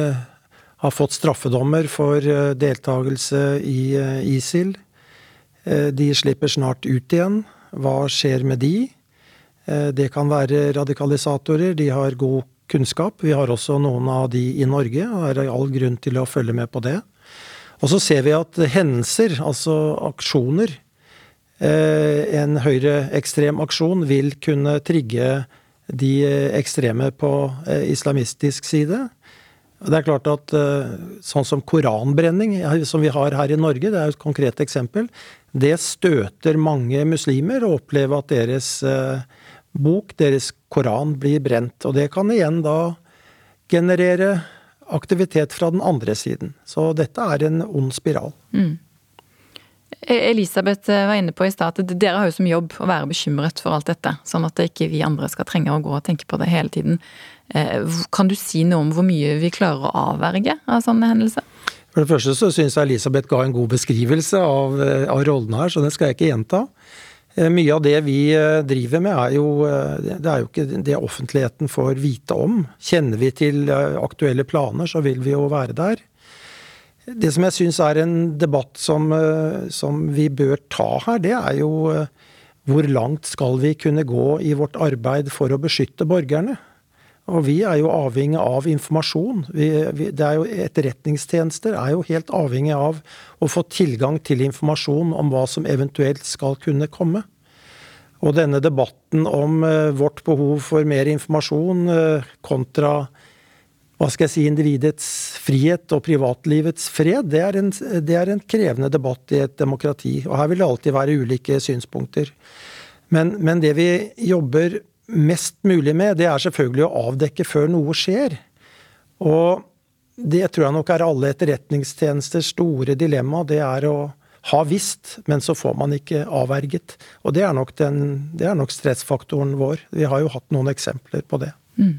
har fått straffedommer for deltakelse i ISIL. De slipper snart ut igjen. Hva skjer med de? Det kan være radikalisatorer. De har god kunnskap. Vi har også noen av de i Norge, og er all grunn til å følge med på det. Og så ser vi at hendelser, altså aksjoner, eh, en høyreekstrem aksjon vil kunne trigge de ekstreme på eh, islamistisk side. Det er klart at Sånn som koranbrenning, som vi har her i Norge, det er et konkret eksempel. Det støter mange muslimer å oppleve at deres bok, deres koran, blir brent. Og det kan igjen da generere aktivitet fra den andre siden. Så dette er en ond spiral. Mm. E- Elisabeth var inne på i stad at dere har jo som jobb å være bekymret for alt dette, sånn at ikke vi andre skal trenge å gå og tenke på det hele tiden. Eh, kan du si noe om hvor mye vi klarer å avverge av sånne hendelser? For det første så syns jeg Elisabeth ga en god beskrivelse av, eh, av rollene her, så det skal jeg ikke gjenta. Eh, mye av det vi eh, driver med, er jo, eh, det er jo ikke det offentligheten får vite om. Kjenner vi til aktuelle planer, så vil vi jo være der. Det som jeg syns er en debatt som, som, vi bør ta her, det er jo hvor langt skal vi kunne gå i vårt arbeid for å beskytte borgerne? Og vi er jo avhengig av informasjon. Vi, vi, det er jo, etterretningstjenester er jo helt avhengig av å få tilgang til informasjon om hva som eventuelt skal kunne komme. Og denne debatten om uh, vårt behov for mer informasjon uh, kontra hva skal jeg si, individets frihet og privatlivets fred, det er, en, det er en krevende debatt i et demokrati. Og her vil det alltid være ulike synspunkter. Men, men det vi jobber mest mulig med, det er selvfølgelig å avdekke før noe skjer. Og det tror jeg nok er alle etterretningstjenesters store dilemma. Det er å ha visst, men så får man ikke avverget. Og det er nok, den, det er nok stressfaktoren vår. Vi har jo hatt noen eksempler på det. Mm.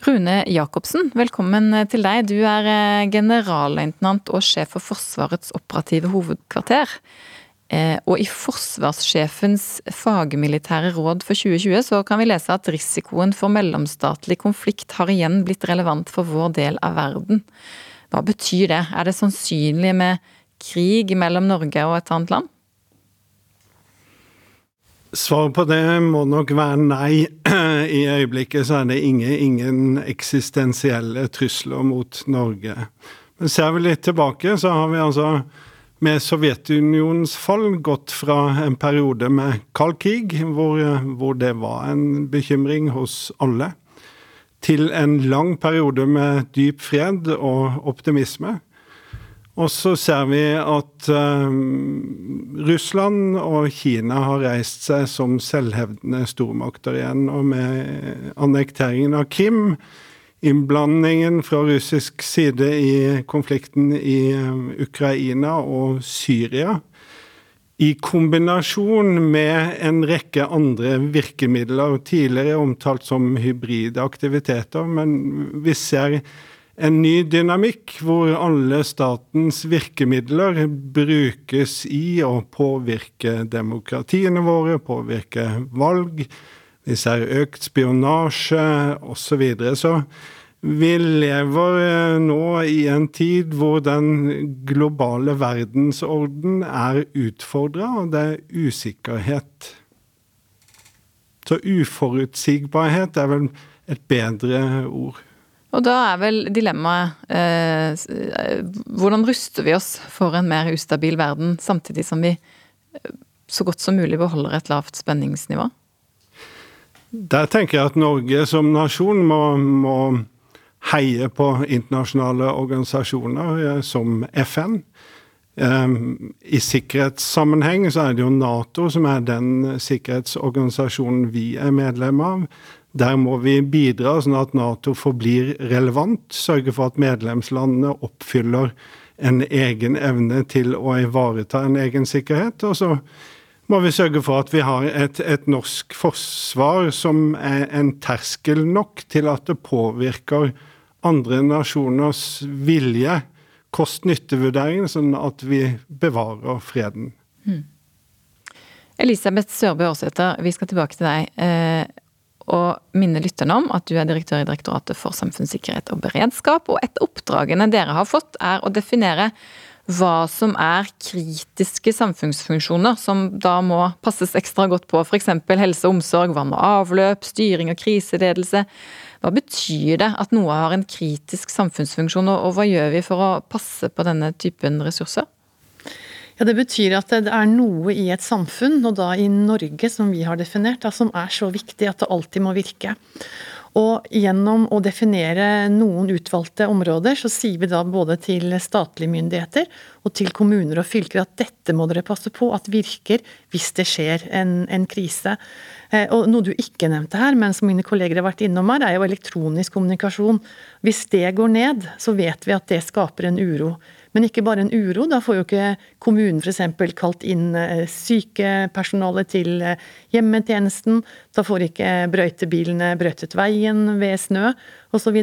Rune Jacobsen, velkommen til deg. Du er eh, generalløytnant og sjef for Forsvarets operative hovedkvarter. Eh, og i forsvarssjefens fagmilitære råd for 2020 så kan vi lese at risikoen for mellomstatlig konflikt har igjen blitt relevant for vår del av verden. Hva betyr det? Er det sannsynlig med krig mellom Norge og et annet land? Svaret på det må nok være nei. I øyeblikket så er det ingen, ingen eksistensielle trusler mot Norge. Men ser vi litt tilbake, så har vi altså med Sovjetunionens fall gått fra en periode med kald krig, hvor, hvor, det var en bekymring hos alle, til en lang periode med dyp fred og optimisme. Og så ser vi at uh, Russland og Kina har reist seg som selvhevdende stormakter igjen. Og med annekteringen av Krim innblandingen fra russisk side i konflikten i um, Ukraina og Syria, i kombinasjon med en rekke andre virkemidler, tidligere omtalt som hybride aktiviteter, men vi ser en ny dynamikk hvor alle statens virkemidler brukes i å påvirke demokratiene våre, påvirke valg, vi ser økt spionasje osv. Så, videre. så vi lever eh, nå i en tid hvor den globale verdensorden er utfordra, og det er usikkerhet. Så uforutsigbarhet er vel et bedre ord. Og da er vel dilemmaet eh, hvordan ruster vi oss for en mer ustabil verden, samtidig som vi eh, så godt som mulig beholder et lavt spenningsnivå? Der tenker jeg at Norge som nasjon må, må heie på internasjonale organisasjoner eh, som FN. I sikkerhetssammenheng så er det jo Nato som er den sikkerhetsorganisasjonen vi er medlem av. Der må vi bidra sånn at Nato forblir relevant, sørge for at medlemslandene oppfyller en egen evne til å ivareta en egen sikkerhet. Og så må vi sørge for at vi har et, et, norsk forsvar som er en terskel nok til at det påvirker andre nasjoners vilje, kost-nytte-vurdering, sånn at vi bevarer freden. Mm. Elisabeth Sørbø Aarsæter, vi skal tilbake til deg. Eh, og minne lytterne om at du er direktør i Direktoratet for samfunnssikkerhet og beredskap. Og et av oppdragene dere har fått, er å definere hva som er kritiske samfunnsfunksjoner som da må passes ekstra godt på, f.eks. helse og omsorg, vann og avløp, styring og kriseledelse. Hva betyr det at noe har en kritisk samfunnsfunksjon, og hva gjør vi for å passe på denne typen ressurser? Ja, Det betyr at det er noe i et samfunn, og da i Norge som vi har definert, da, som er så viktig at det alltid må virke. Og gjennom å definere noen utvalgte områder, så sier vi da både til statlige myndigheter og til kommuner og fylker at dette må dere passe på at virker hvis det skjer en, en krise. Eh, og Noe du ikke nevnte her, men som mine kolleger har vært innom her, er jo elektronisk kommunikasjon. Hvis det går ned, så vet vi at det skaper en uro. Men ikke bare en uro. Da får jo ikke kommunen f.eks. kalt inn eh, sykepersonale til eh, hjemmetjenesten. Da får ikke brøytebilene brøytet veien ved snø osv.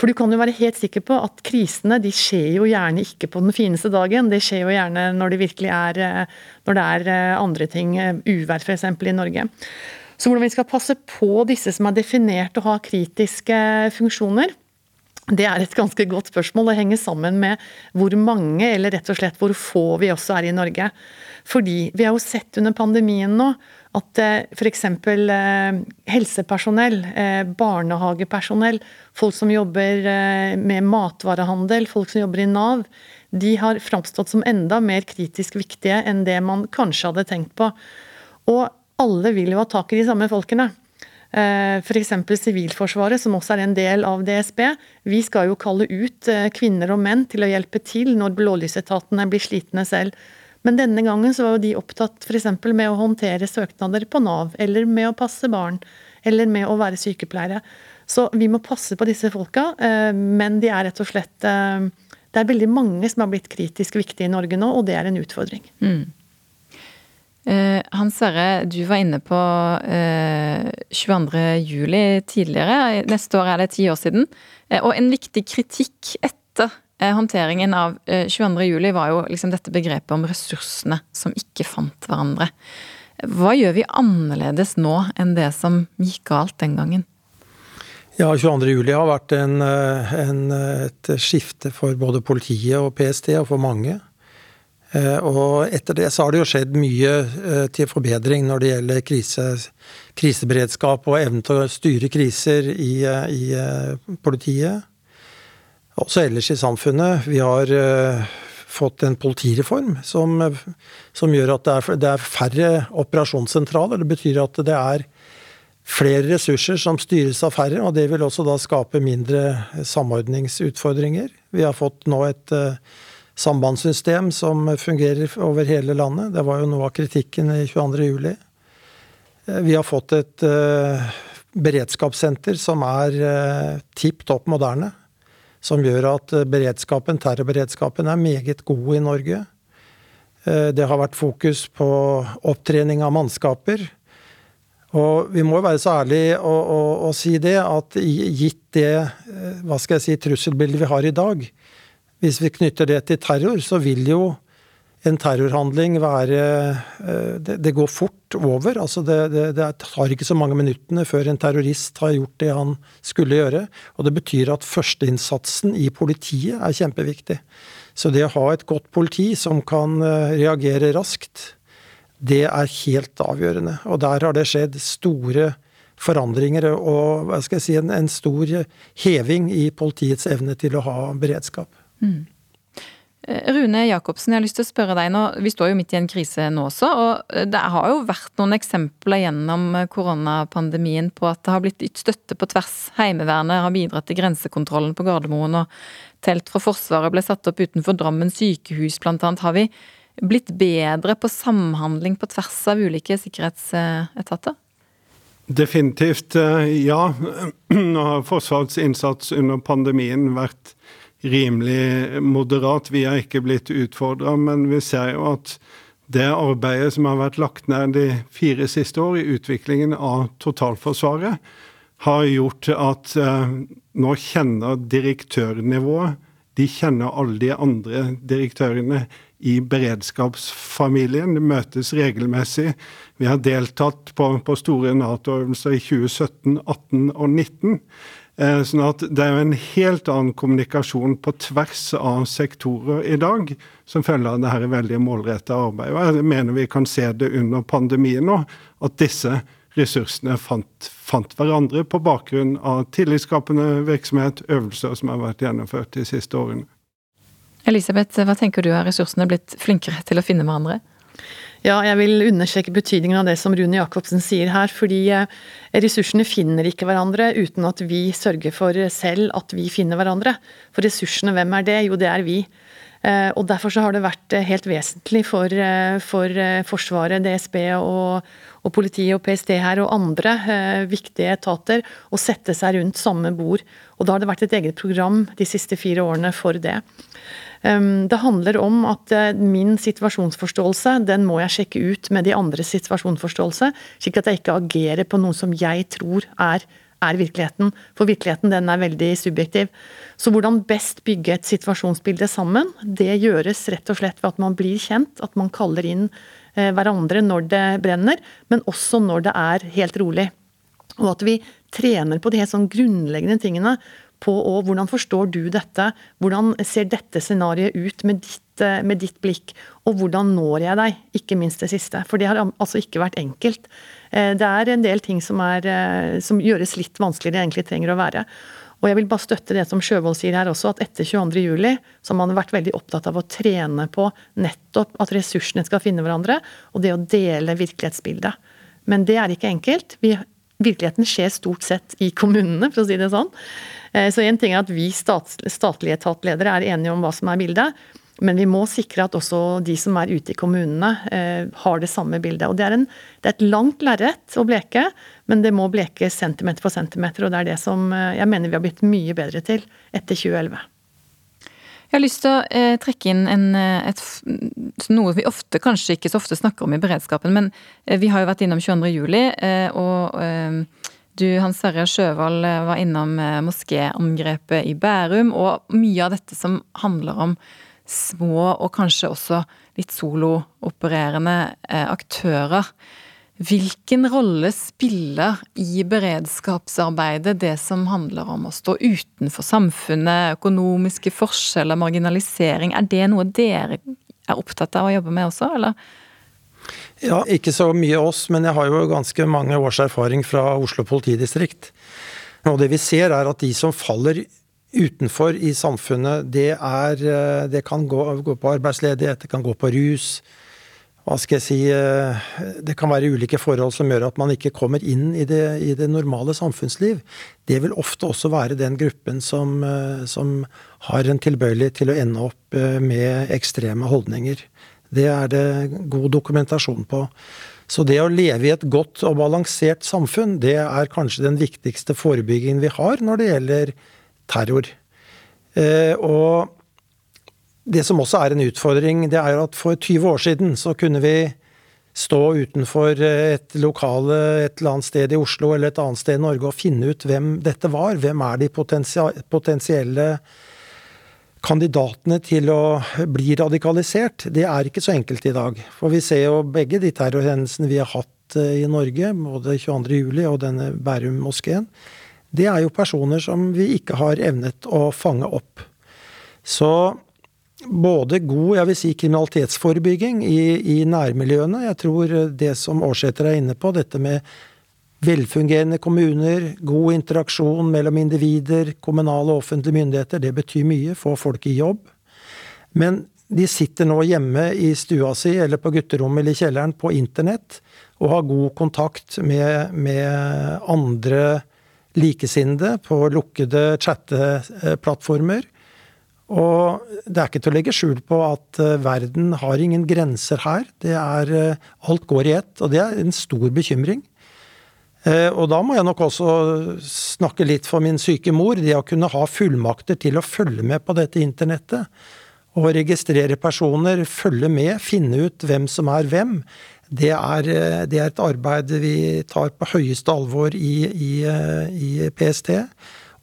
For du kan jo være helt sikker på at krisene de skjer jo gjerne ikke på den fineste dagen. Det skjer jo gjerne når det virkelig er, eh, når det er andre ting, uvær f.eks. i Norge. Så hvordan vi skal passe på disse som er definert å ha kritiske funksjoner, det er et ganske godt spørsmål. Det henger sammen med hvor mange, eller rett og slett hvor få vi også er i Norge. Fordi vi har jo sett under pandemien nå at eh, f.eks. Eh, helsepersonell, eh, barnehagepersonell, folk som jobber med matvarehandel, folk som jobber i Nav, de har framstått som enda mer kritisk viktige enn det man kanskje hadde tenkt på. Og alle vil jo ha tak i de samme folkene. Eh, F.eks. Sivilforsvaret, som også er en del av DSB. Vi skal jo kalle ut eh, kvinner og menn til å hjelpe til når blålysetatene blir slitne selv. Men denne gangen så var jo de opptatt f.eks. med å håndtere søknader på Nav, eller med å passe barn, eller med å være sykepleiere. Så vi må passe på disse folka, eh, men de er rett og slett Det er veldig mange som har blitt kritisk viktige i Norge nå, og det er en utfordring. Mm. Uh, Hans Sverre, du var inne på uh, eh, 22.07 tidligere. Neste år er det ti år siden. Uh, og en viktig kritikk etter håndteringen av 22.07 var jo liksom dette begrepet om ressursene som ikke fant hverandre. Hva gjør vi annerledes nå enn det som gikk galt den gangen? Ja, 22.07 har vært en, en, et skifte for både politiet og PST, og for mange. Eh, og etter det så har det jo skjedd mye eh, til forbedring når det gjelder krise, kriseberedskap og evnen til å styre kriser i, eh, i politiet. Også ellers i samfunnet. Vi har fått en politireform som, som gjør at det er, det er, færre operasjonssentraler. Det betyr at det er flere ressurser som styres av færre, og det vil også da skape mindre samordningsutfordringer. Vi har fått nå et sambandssystem som fungerer over hele landet. Det var jo noe av kritikken i 22.07. Eh, vi har fått et uh, beredskapssenter som er uh, tipp topp moderne. Som gjør at beredskapen, terrorberedskapen er meget god i Norge. Det har vært fokus på opptrening av mannskaper. Og vi må jo være så ærlige og, si det, at gitt det hva skal jeg si, trusselbildet vi har i dag, hvis vi knytter det til terror, så vil jo en terrorhandling være eh, Det, det går fort over. altså det, det, det, tar ikke så mange minuttene før en terrorist har gjort det han skulle gjøre. Og det betyr at førsteinnsatsen i politiet er kjempeviktig. Så det å ha et godt politi som kan eh, reagere raskt, det er helt avgjørende. Og der har det skjedd store forandringer og hva skal jeg si, en, en stor heving i politiets evne til å ha beredskap. Mm. Rune Jacobsen, jeg har lyst til å spørre deg nå. Vi står jo midt i en krise nå også. og Det har jo vært noen eksempler gjennom koronapandemien på at det har blitt ytt støtte på tvers. Heimevernet har bidratt til grensekontrollen på Gardermoen, og telt fra Forsvaret ble satt opp utenfor Drammen sykehus, blant annet. Har vi blitt bedre på samhandling på tvers av ulike sikkerhetsetater? Definitivt eh, ja. Nå har Forsvarets innsats under pandemien vært rimelig moderat. Vi har ikke blitt utfordra, men vi ser jo at det arbeidet som har vært lagt ned de fire siste år i utviklingen av totalforsvaret, har gjort at eh, nå kjenner direktørnivået De kjenner alle de andre direktørene i beredskapsfamilien. De møtes regelmessig. Vi har deltatt på, på store Nato-øvelser i 2017, 18 og 19. Eh, sånn at det er jo en helt annen kommunikasjon på tvers av sektorer i dag, som følger av det her veldig målretta arbeidet. Og jeg mener vi kan se det under pandemien nå, at disse ressursene fant, fant hverandre på bakgrunn av tillitsskapende virksomhet, øvelser som har vært gjennomført de siste årene. Elisabeth, hva tenker du, har ressursene blitt flinkere til å finne hverandre? Ja, jeg vil understreke betydningen av det som Rune Jacobsen sier her. Fordi eh, ressursene finner ikke hverandre uten at vi sørger for selv at vi finner hverandre. For ressursene, hvem er det? Jo, det er vi. Eh, og Derfor så har det vært eh, helt vesentlig for, for Forsvaret, DSB og, og politiet og PST her og andre viktige etater å sette seg rundt samme bord. Og Da har det vært et eget program de siste fire årene for det. Det handler om at eh, min situasjonsforståelse den må jeg sjekke ut med de andres situasjonsforståelse, slik at jeg ikke agerer på noe som jeg tror er, er virkeligheten. For virkeligheten den er veldig subjektiv. Så hvordan best bygge et situasjonsbilde sammen, det gjøres rett og slett ved at man blir kjent, at man kaller inn eh, hverandre når det brenner, men også når det er helt rolig. Og at vi trener på de helt sånn grunnleggende tingene på òg. hvordan forstår du dette, hvordan ser dette scenarioet ut med ditt, eh, med ditt, blikk, og hvordan når jeg deg, ikke minst det siste. For det har altså ikke vært enkelt. Eh, det er en del ting som, er, eh, som gjøres litt vanskeligere enn det egentlig trenger å være. Og jeg vil bare støtte det som Sjøvold sier her også, at etter 22.07 så har man vært veldig opptatt av å trene på nettopp at ressursene skal finne hverandre, og det å dele virkelighetsbildet. Men det er ikke enkelt. Vi, virkeligheten skjer stort sett i kommunene, for å si det sånn. Eh, så en ting er at vi statlige etatledere er enige om hva som er bildet. Men vi må sikre at også de som er ute i kommunene, eh, har det samme bildet. Og det er, en, det er et langt lerret å bleke, men det må blekes centimeter for centimeter. Og det er det som eh, jeg mener vi har blitt mye bedre til etter 2011. Jeg har lyst til å eh, trekke inn en, et, noe vi ofte, kanskje ikke så ofte snakker om i beredskapen, men vi har jo vært innom 22. juli, eh, og eh, du, Hans Sverre Sjøvald, eh, var innom eh, moskéangrepet i Bærum, og mye av dette som handler om små og kanskje også litt soloopererende eh, aktører. Hvilken rolle spiller i beredskapsarbeidet det som handler om å stå utenfor samfunnet, økonomiske forskjeller, marginalisering? Er det noe dere er opptatt av å jobbe med også, eller? Ja, ikke så mye oss, men jeg har jo ganske mange års erfaring fra Oslo politidistrikt. Og det vi ser er at de som faller utenfor i samfunnet, det er eh, Det kan gå, gå på arbeidsledighet, det kan gå på rus. Hva skal jeg si eh, Det kan være ulike forhold som gjør at man ikke kommer inn i det, i det normale samfunnsliv. Det vil ofte også være den gruppen som, eh, som har en tilbøyelighet til å ende opp med ekstreme holdninger. Det er det god dokumentasjon på. Så det å leve i et godt og balansert samfunn, det er kanskje den viktigste forebyggingen vi har når det gjelder terror. Eh, og det som også er en utfordring, det er at for 20 år siden så kunne vi stå utenfor et lokale et eller annet sted i Oslo eller et annet sted i Norge og finne ut hvem dette var. Hvem er de potensielle kandidatene til å bli radikalisert, det er ikke så enkelt i dag. For vi ser jo begge de terrorhendelsene vi har hatt eh, i Norge, både 22.07. og denne Bærum-moskeen. Det er jo personer som vi ikke har evnet å fange opp. Så både god jeg vil si, kriminalitetsforebygging i, i nærmiljøene Jeg tror det som Aarsæter er inne på, dette med Velfungerende kommuner, god interaksjon mellom individer, kommunale og offentlige myndigheter, det betyr mye. Få folk i jobb. Men de sitter nå hjemme i stua si eller på gutterommet eller i kjelleren på internett og har god kontakt med, med andre likesinnede på lukkede chatteplattformer. Og det er ikke til å legge skjul på at eh, verden har ingen grenser her. Det er eh, Alt går i ett, og det er en stor bekymring. Eh, og da må jeg nok også snakke litt for min syke mor. Det å kunne ha fullmakter til å følge med på dette internettet. Og registrere personer, følge med, finne ut hvem som er hvem. Det er, det er et arbeid vi tar på høyeste alvor i, i, i, PST.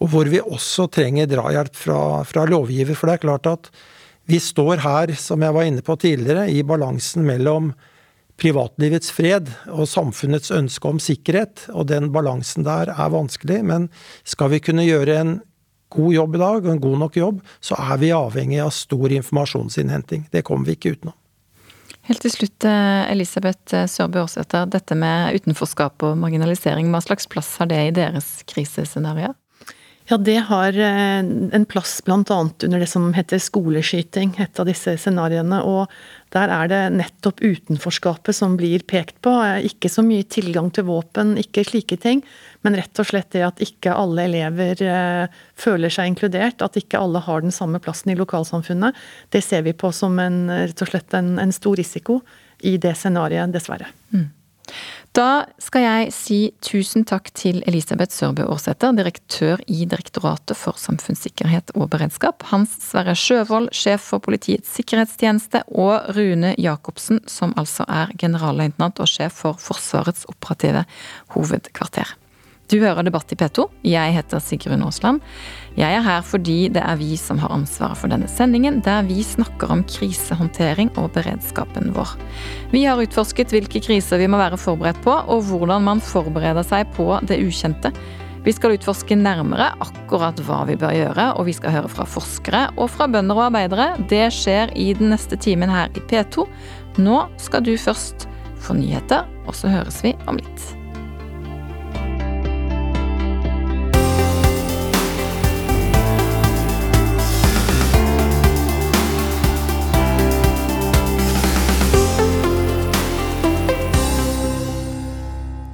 Og hvor vi også trenger drahjelp fra, fra lovgiver. For det er klart at vi står her, som jeg var inne på tidligere, i balansen mellom privatlivets fred og samfunnets ønske om sikkerhet, og den balansen der er vanskelig. Men skal vi kunne gjøre en god jobb i dag, og en god nok jobb, så er vi avhengig av stor informasjonsinnhenting. Det kommer vi ikke utenom. Helt til slutt, eh, Elisabeth eh, Sørbø Aarsæter. Dette med utenforskap og marginalisering, hva slags plass har det i deres krisescenarioer? Ja, det har eh, en plass bl.a. under det som heter skoleskyting, et av disse scenarioene. Og der er det nettopp utenforskapet som blir pekt på. Ikke så mye tilgang til våpen, ikke slike ting, men rett og slett det at ikke alle elever eh, føler seg inkludert. At ikke alle har den samme plassen i lokalsamfunnet. Det ser vi på som en, rett og slett en, en stor risiko i det scenarioet, dessverre. Mm. Da skal jeg si tusen takk til Elisabeth Sørbø Aarsæter, direktør i Direktoratet for samfunnssikkerhet og beredskap, Hans Sverre Sjøvold, sjef for Politiets sikkerhetstjeneste, og Rune Jacobsen, som altså er generalløytnant og sjef for Forsvarets operative hovedkvarter. Du hører Debatt i P2. Jeg heter Sigrun Aasland. Jeg er her fordi det er vi som har ansvaret for denne sendingen, der vi snakker om krisehåndtering og beredskapen vår. Vi har utforsket hvilke kriser vi må være forberedt på, og hvordan man forbereder seg på det ukjente. Vi skal utforske nærmere akkurat hva vi bør gjøre, og vi skal høre fra forskere og fra bønder og arbeidere. Det skjer i den neste timen her i P2. Nå skal du først få nyheter, og så høres vi om litt.